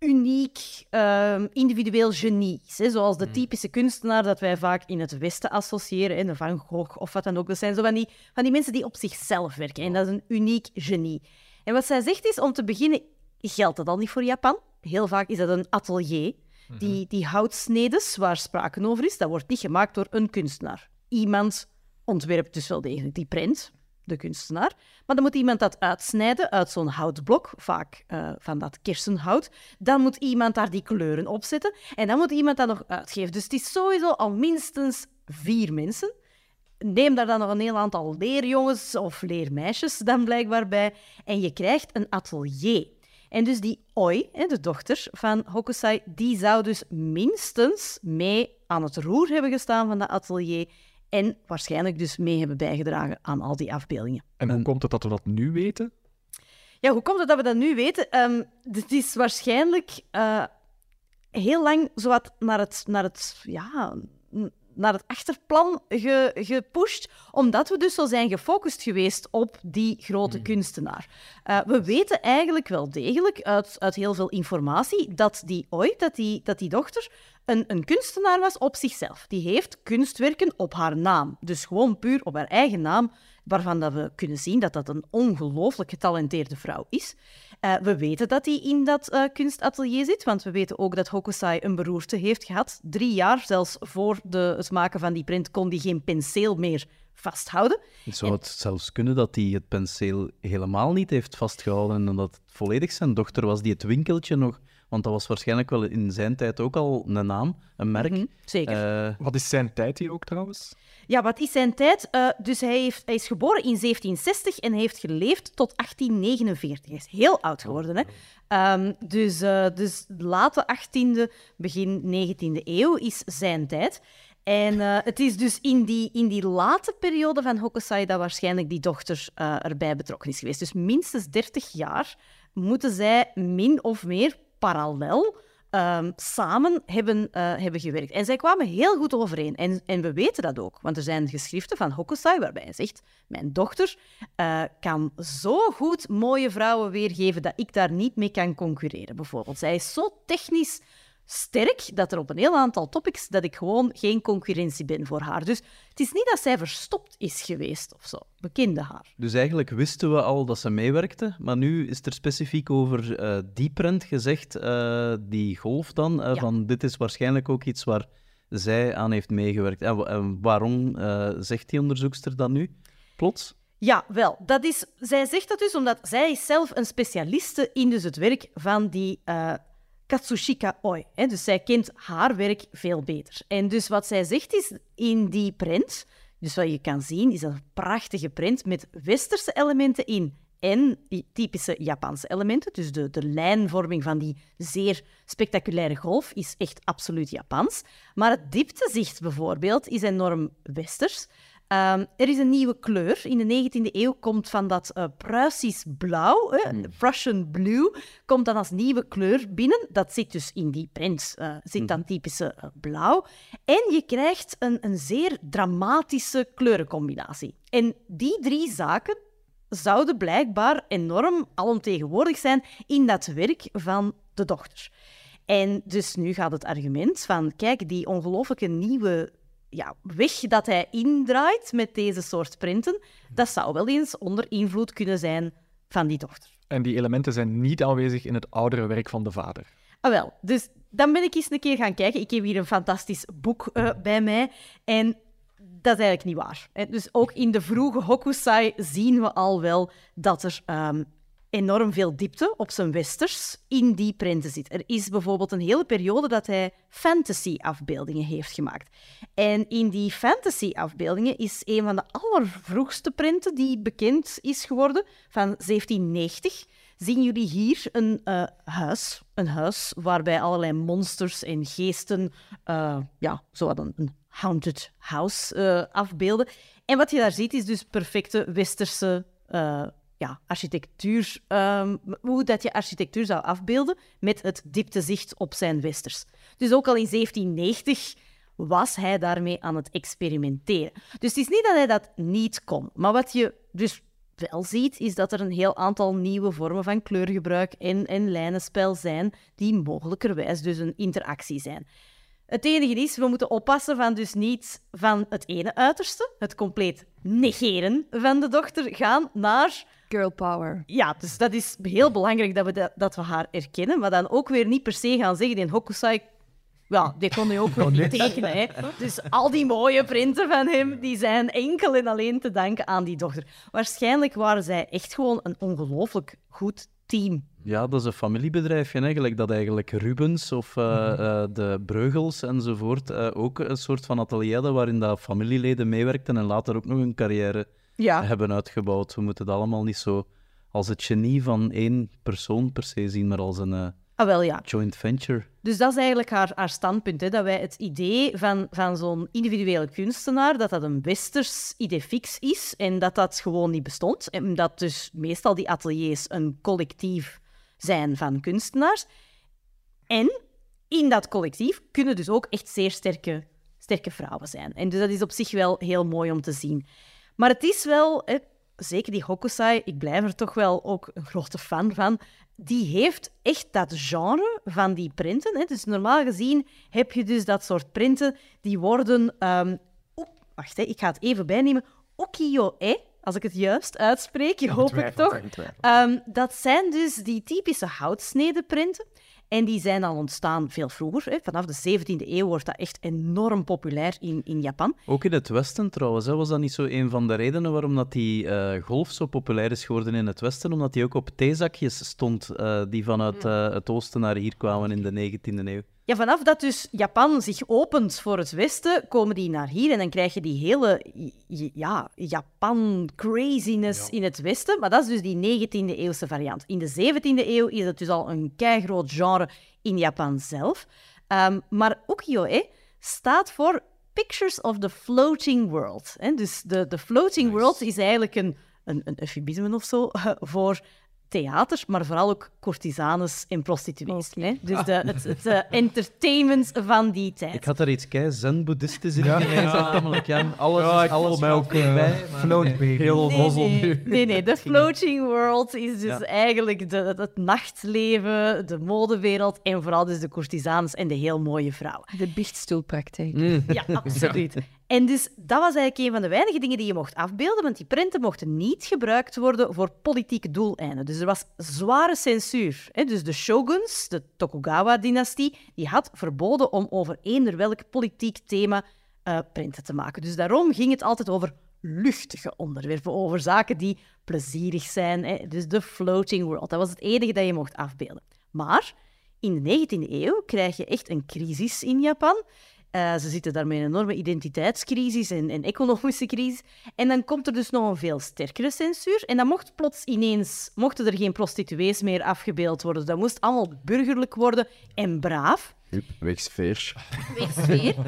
uniek, ehm, individueel genie. Hè? Zoals de typische kunstenaar dat wij vaak in het Westen associëren, hè? de Van Gogh of wat dan ook. Dat zijn zo van die, van die mensen die op zichzelf werken. En dat is een uniek genie. En wat zij zegt is, om te beginnen, geldt dat al niet voor Japan. Heel vaak is dat een atelier. Die, die houtsnedes, waar sprake over is, dat wordt niet gemaakt door een kunstenaar. Iemand ontwerpt dus wel degelijk die print, de kunstenaar. Maar dan moet iemand dat uitsnijden uit zo'n houtblok, vaak eh, van dat kersenhout. Dan moet iemand daar die kleuren op zetten. En dan moet iemand dat nog uitgeven. Dus het is sowieso al minstens vier mensen. Neem daar dan nog een heel aantal leerjongens of leermeisjes dan blijkbaar bij. En je krijgt een atelier. En dus die Oi, de dochter van Hokusai, die zou dus minstens mee aan het roer hebben gestaan van dat atelier. En waarschijnlijk dus mee hebben bijgedragen aan al die afbeeldingen. En hoe komt het dat we dat nu weten? Ja, hoe komt het dat we dat nu weten? Ehm het is waarschijnlijk eh, heel lang zowat naar het, naar het, ja, naar het achterplan ge, gepusht, omdat we dus zo zijn gefocust geweest op die grote kunstenaar. Eh, we weten eigenlijk wel degelijk uit, uit heel veel informatie dat die ooit, dat die, dat die dochter, een, een kunstenaar was op zichzelf. Die heeft kunstwerken op haar naam. Dus gewoon puur op haar eigen naam, waarvan dat we kunnen zien dat dat een ongelooflijk getalenteerde vrouw is. Eh, we weten dat hij in dat eh, kunstatelier zit, want we weten ook dat Hokusai een beroerte heeft gehad. Drie jaar, zelfs voor de, het maken van die print, kon hij geen penseel meer vasthouden. Zou het zelfs kunnen dat hij het penseel helemaal niet heeft vastgehouden en dat het volledig zijn dochter was die het winkeltje nog... Want dat was waarschijnlijk wel in zijn tijd ook al een naam, een merk. Mhm, zeker. Eh, Wat is zijn tijd hier ook trouwens? Ja, wat is zijn tijd? Eh, dus hij, heeft, hij is geboren in 1760 en hij heeft geleefd tot 1849. Hij is heel oud geworden. Hè? Ehm, dus, eh, dus de late 18e, begin 19e eeuw is zijn tijd. En eh, het is dus in die, in die late periode van Hokusai dat waarschijnlijk die dochter eh, erbij betrokken is geweest. Dus minstens 30 jaar moeten zij min of meer parallel ehm, samen hebben, eh, hebben gewerkt. En zij kwamen heel goed overeen. En, en we weten dat ook, want er zijn geschriften van Hokusai waarbij hij zegt: Mijn dochter eh, kan zo goed mooie vrouwen weergeven dat ik daar niet mee kan concurreren, bijvoorbeeld. Zij is zo technisch sterk dat er op een heel aantal topics dat ik gewoon geen concurrentie ben voor haar. Dus het is niet dat zij verstopt is geweest of zo. We kenden haar. Dus eigenlijk wisten we al dat ze meewerkte, maar nu is er specifiek over eh, die print gezegd, eh, die golf dan, eh, Ja. van dit is waarschijnlijk ook iets waar zij aan heeft meegewerkt. En, wa- en waarom zegt die onderzoekster dat nu, plots? Ja, wel. Dat is, zij zegt dat dus omdat zij is zelf een specialiste in dus het werk van die Katsushika Oi. Dus zij kent haar werk veel beter. En dus wat zij zegt is, in die print, dus wat je kan zien, is een prachtige print met westerse elementen in en typische Japanse elementen. Dus de, de lijnvorming van die zeer spectaculaire golf is echt absoluut Japans. Maar het dieptezicht bijvoorbeeld is enorm westers. Ehm, er is een nieuwe kleur. In de 19e eeuw komt van dat eh, Pruisisch blauw, hè, Prussian blue, komt dan als nieuwe kleur binnen. Dat zit dus in die print, eh, zit dan typische eh, blauw. En je krijgt een, een zeer dramatische kleurencombinatie. En die drie zaken zouden blijkbaar enorm alomtegenwoordig zijn in dat werk van de dochter. En dus nu gaat het argument van, kijk, die ongelooflijke nieuwe ja, weg dat hij indraait met deze soort printen, dat zou wel eens onder invloed kunnen zijn van die dochter. En die elementen zijn niet aanwezig in het oudere werk van de vader. Ah, wel, dus dan ben ik eens een keer gaan kijken. Ik heb hier een fantastisch boek eh, bij mij. En dat is eigenlijk niet waar. Dus ook in de vroege Hokusai zien we al wel dat er ehm, enorm veel diepte op zijn westers in die prenten zit. Er is bijvoorbeeld een hele periode dat hij fantasy-afbeeldingen heeft gemaakt. En in die fantasy-afbeeldingen is een van de allervroegste printen die bekend is geworden, van 1790 zien jullie hier een eh, huis. Een huis waarbij allerlei monsters en geesten eh, ja, zo een, een haunted house eh, afbeelden. En wat je daar ziet is dus perfecte westerse ja, architectuur. ehm, hoe dat je architectuur zou afbeelden met het dieptezicht op zijn westers. Dus ook al in 1790 was hij daarmee aan het experimenteren. Dus het is niet dat hij dat niet kon. Maar wat je dus wel ziet, is dat er een heel aantal nieuwe vormen van kleurgebruik en, en lijnenspel zijn, die mogelijkerwijs dus een interactie zijn. Het enige is, we moeten oppassen van dus niet van het ene uiterste, het compleet negeren van de dochter, gaan naar Girl power. ja, dus dat is heel belangrijk dat we, dat, dat we haar erkennen, maar dan ook weer niet per se gaan zeggen, die Hokusai, ja, die kon hij ook weer niet tekenen. Hè. Dus al die mooie printen van hem, die zijn enkel en alleen te danken aan die dochter. Waarschijnlijk waren zij echt gewoon een ongelooflijk goed team. Ja, dat is een familiebedrijfje, hè, gelijk dat eigenlijk Rubens of eh, eh, de Breugels enzovoort eh, ook een soort van atelier hadden waarin dat familieleden meewerkten en later ook nog een carrière Ja, hebben uitgebouwd. We moeten het allemaal niet zo als het genie van één persoon per se zien, maar als een eh, ah, wel ja. joint venture. Dus dat is eigenlijk haar, haar standpunt. Hè? Dat wij het idee van, van zo'n individuele kunstenaar, dat dat een westers idee fix is en dat dat gewoon niet bestond. En dat dus meestal die ateliers een collectief zijn van kunstenaars. En in dat collectief kunnen dus ook echt zeer sterke, sterke vrouwen zijn. En dus dat is op zich wel heel mooi om te zien. Maar het is wel, hè, zeker die Hokusai, ik blijf er toch wel ook een grote fan van, die heeft echt dat genre van die printen. Hè. Dus normaal gezien heb je dus dat soort printen, die worden... ehm, oep, wacht, hè, ik ga het even bijnemen. Ukiyo-e, als ik het juist uitspreek, hoop ik toch. Ehm, dat zijn dus die typische houtsnedeprinten. En die zijn al ontstaan veel vroeger. Hè. Vanaf de 17e eeuw wordt dat echt enorm populair in, in Japan. Ook in het Westen trouwens. Hè. Was dat niet zo een van de redenen waarom dat die eh, golf zo populair is geworden in het Westen? Omdat die ook op theezakjes stond, eh, die vanuit eh, het oosten naar hier kwamen in de 19e eeuw. Ja, vanaf dat dus Japan zich opent voor het Westen, komen die naar hier en dan krijg je die hele ja, Japan-craziness in het Westen. Maar dat is dus die 19e eeuwse variant. In de 17e eeuw is het dus al een keigroot genre in Japan zelf. Ehm, maar ukiyo-e staat voor Pictures of the Floating World. Hè? Dus de, de Floating World is eigenlijk een, een, een eufemisme of zo voor theater, maar vooral ook courtisanes en prostituees. Hè? Dus de, het, het eh, entertainment van die tijd. Ik had er iets kei zen-boeddhistisch in gelezen, namelijk. Ja, alles, Ja, ik alles mij ook, eh, float. Heel Nee, nee, nu. nee, nee. De floating world is dus Ja. eigenlijk de, het nachtleven, de modewereld en vooral dus de courtisanes en de heel mooie vrouwen. De biechtstoelpraktijk. Mm. Ja, absoluut. En dus dat was eigenlijk een van de weinige dingen die je mocht afbeelden, want die prenten mochten niet gebruikt worden voor politieke doeleinden. Dus er was zware censuur. Dus de shoguns, de Tokugawa-dynastie, die had verboden om over eender welk politiek thema eh, prenten te maken. Dus daarom ging het altijd over luchtige onderwerpen, over zaken die plezierig zijn. Dus de floating world, dat was het enige dat je mocht afbeelden. Maar in de 19e eeuw krijg je echt een crisis in Japan. Eh, ze zitten daar met een enorme identiteitscrisis en, en economische crisis. En dan komt er dus nog een veel sterkere censuur. En dan mocht plots ineens, mochten er geen prostituees meer afgebeeld worden. Dat moest allemaal burgerlijk worden en braaf. Wegsfeer. Sfeer.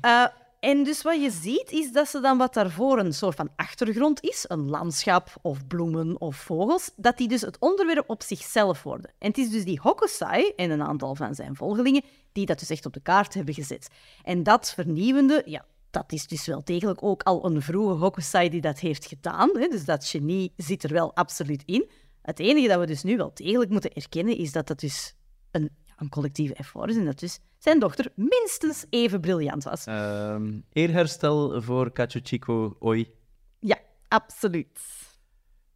Eh, en dus wat je ziet, is dat ze dan wat daarvoor een soort van achtergrond is, een landschap of bloemen of vogels, dat die dus het onderwerp op zichzelf worden. En het is dus die Hokusai en een aantal van zijn volgelingen die dat dus echt op de kaart hebben gezet. En dat vernieuwende, ja, dat is dus wel degelijk ook al een vroege Hokusai die dat heeft gedaan. Hè? Dus dat genie zit er wel absoluut in. Het enige dat we dus nu wel degelijk moeten erkennen, is dat dat dus een, een collectieve effort is en dat dus zijn dochter minstens even briljant was. Ehm, eerherstel voor Kachuchiko Oi. Ja, absoluut.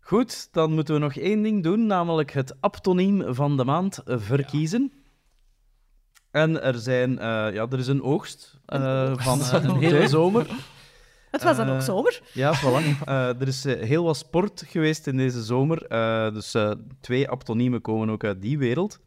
Goed, dan moeten we nog één ding doen, namelijk het aptoniem van de maand verkiezen. En er, zijn, eh, ja, er is een oogst eh, van eh, een hele zomer. Het was dan ook zomer. Ja, voilà. Eh, er is heel wat sport geweest in deze zomer. eh, dus eh, twee aptoniemen komen ook uit die wereld.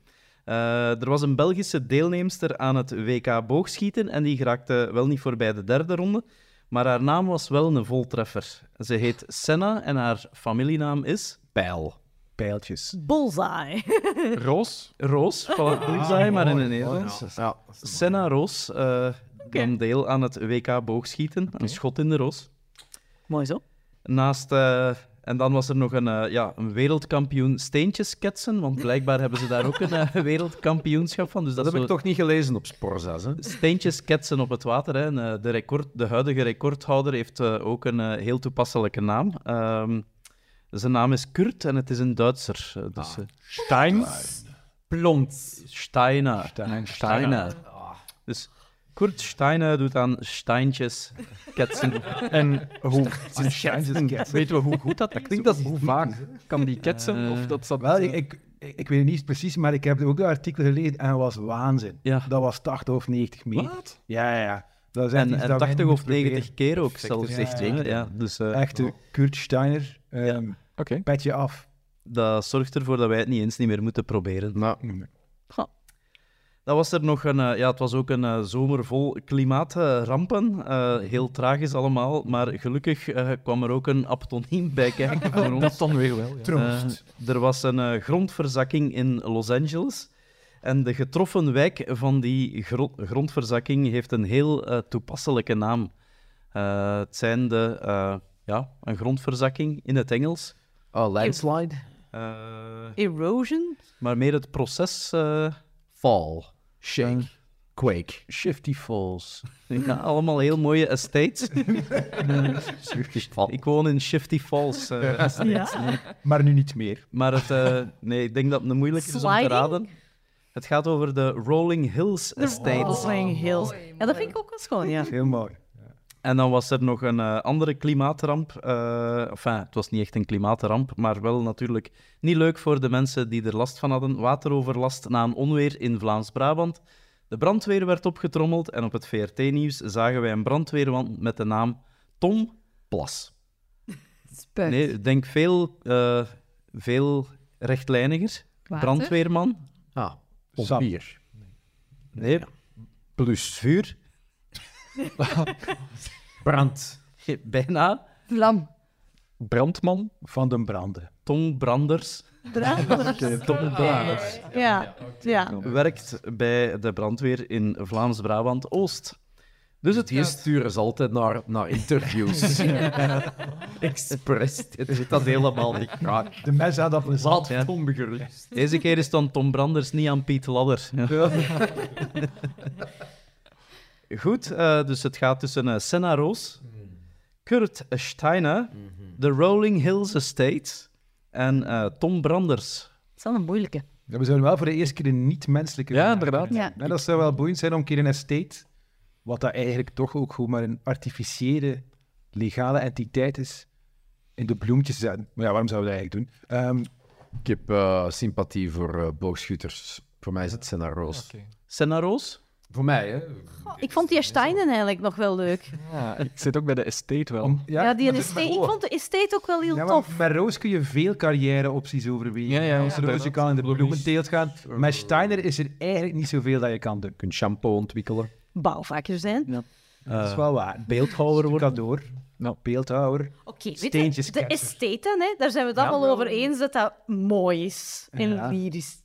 Eh, er was een Belgische deelnemster aan het WK boogschieten en die geraakte wel niet voorbij de derde ronde. Maar haar naam was wel een voltreffer. Ze heet Senna en haar familienaam is Pijl. Pijltjes. Bullseye. Roos? Roos. Voilà, bullseye, maar in het Nederlands. Ja. Senna Roos eh nam deel aan het WK boogschieten. Een schot in de roos. Mooi zo. Naast, eh, en dan was er nog een, eh, ja, een wereldkampioen steentjesketsen, want blijkbaar hebben ze daar ook een eh, wereldkampioenschap van. Dus Dat dat, heb ik toch niet gelezen op Sporzas. Hè? steentjesketsen op het water. Hè. En, eh, de, record, de huidige recordhouder heeft eh, ook een eh, heel toepasselijke naam. Ehm, zijn naam is Kurt en het is een Duitser. dus, eh, Stein? Plons. Steiner. Stein, Steiner. Dus Kurt Steiner doet aan steintjes ketsen. En hoe... Steintjes Weten we hoe goed dat, dat klinkt? Dat, hoe vaak kan die ketsen? Eh, of dat, dat, Wel, ik, ik, ik weet het niet precies, maar ik heb ook een artikel gelezen en het was waanzin. Ja. Dat was 80 of 90 meter. Wat? Ja, ja, ja. Dat is echt En, iets en dat wij 80 niet of proberen. 90 keer ook zelfs. Ja, ja, ja. Dus, eh, Echte Kurt Steiner, ehm, Oké. petje af. Dat zorgt ervoor dat wij het niet eens niet meer moeten proberen. Nou, Dan was er nog een... eh, ja, het was ook een eh, zomer vol klimaatrampen. Eh, heel tragisch allemaal. Maar gelukkig eh, kwam er ook een aptoniem bij kijken voor ons. Dat dan weer wel, ja. Troost. Er was een eh, grondverzakking in Los Angeles. En de getroffen wijk van die gro- grondverzakking heeft een heel eh, toepasselijke naam. Eh, het zijn de... eh, ja, een grondverzakking in het Engels. oh, landslide. Eh, Erosion? maar meer het proces... eh, Fall. Shake. Quake. Shifty Falls. Ja, allemaal heel mooie estates. Ik woon in Shifty Falls. eh, Ja. Maar nu niet meer. maar het, eh, nee, ik denk dat het moeilijk is om te Sliding? raden. Het gaat over de Rolling Hills Estates. Rolling Hills. Ja, dat vind ik ook wel schoon, ja. Heel mooi. En dan was er nog een eh, andere klimaatramp. eh enfin, het was niet echt een klimaatramp, maar wel natuurlijk niet leuk voor de mensen die er last van hadden. Wateroverlast na een onweer in Vlaams-Brabant. De brandweer werd opgetrommeld en op het VRT-nieuws zagen wij een brandweerman met de naam Tom Plas. Spuit. Nee, ik denk veel, eh, veel rechtlijniger. Water. Brandweerman. Ah, bier. Nee, Plus vuur. brand. Bijna. Vlam. Brandman. Van de branden. Tom Branders. Tom Branders. Ja, ja. werkt bij de brandweer in Vlaams-Brabant-Oost. Dus het Die gaat- sturen ze altijd naar, naar interviews. Expres. Dit zit dat helemaal niet graag. De mensen hadden dat plezant. Ja. Onbegerust. Deze keer is dan Tom Branders niet aan Piet Ladder. Ja. Goed, eh, dus het gaat tussen eh, Senna Roos, Kurt Steiner, de Rolling Hills Estates en eh, Tom Branders. Dat is wel een moeilijke. Ja, we zouden wel voor de eerste keer een niet-menselijke... Ja, inderdaad. Ja. Ja, dat zou wel boeiend zijn om een keer een estate, wat dat eigenlijk toch ook gewoon maar een artificiële, legale entiteit is, in de bloemetjes te zetten. Maar ja, waarom zouden we dat eigenlijk doen? Ehm, Ik heb eh, sympathie voor eh, boogschutters. Voor mij is het Senna Roos. Senna Roos? Voor mij, hè? Ik vond die Steinen eigenlijk nog wel leuk. Ja, ik zit ook bij de estate wel. om, Ja, ja, die maar- estate, ik vond de estate ook wel heel Ja, maar tof. met Roos kun je veel carrière-opties overwegen. Ja, ja, Als Roos je kan in de bloementeelt gaan. Met Steiner is er eigenlijk niet zoveel dat je kan doen. Je kunt shampoo ontwikkelen. Bouwvakker zijn. dat Eh, is wel waar. beeldhouwer worden. Kadoor. Nou, beeldhouwer. Oké, weet Steentjes je, de estate dan, hè, daar zijn we het allemaal over eens dat dat mooi is en Ja. lyrisch.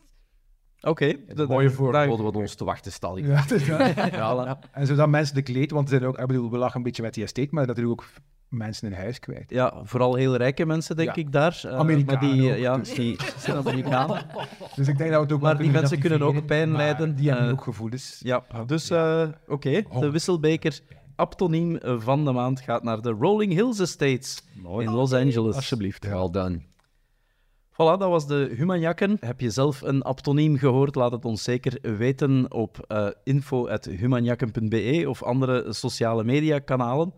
Oké. Mooie voorbeeld wat ons te wachten staat. Ja. Ja, En zodat mensen de kleed, want zijn ook, ik bedoel, we lachen een beetje met die estate, maar dat er ook mensen in huis kwijt. Ja, vooral heel rijke mensen, denk Ja. ik, daar. Eh, Amerikanen maar die, ook, ja, dus. die zijn Amerikanen. Dus ik denk dat we het ook Maar die mensen kunnen ook pijn lijden. Die hebben Eh, ook gevoelens. Ja, dus eh, oké. De Wisselbeker aptoniem van de maand gaat naar de Rolling Hills Estates in Los Angeles. Alsjeblieft. Well done. Voilà, dat was de Humanjakken. Heb je zelf een aptoniem gehoord? Laat het ons zeker weten op uh, info.humanjakken.be of andere sociale mediakanalen.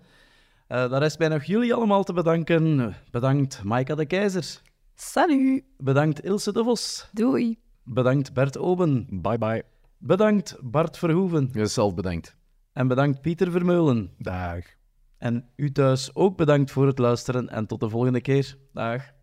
Uh, daar rest mij nog jullie allemaal te bedanken. Bedankt Maika de Keizer. Salut! Bedankt Ilse de Vos. Doei. Bedankt Bert Oben. Bye bye. Bedankt Bart Verhoeven. Jezelf bedankt. En bedankt Pieter Vermeulen. Dag. En u thuis ook bedankt voor het luisteren en tot de volgende keer. Dag.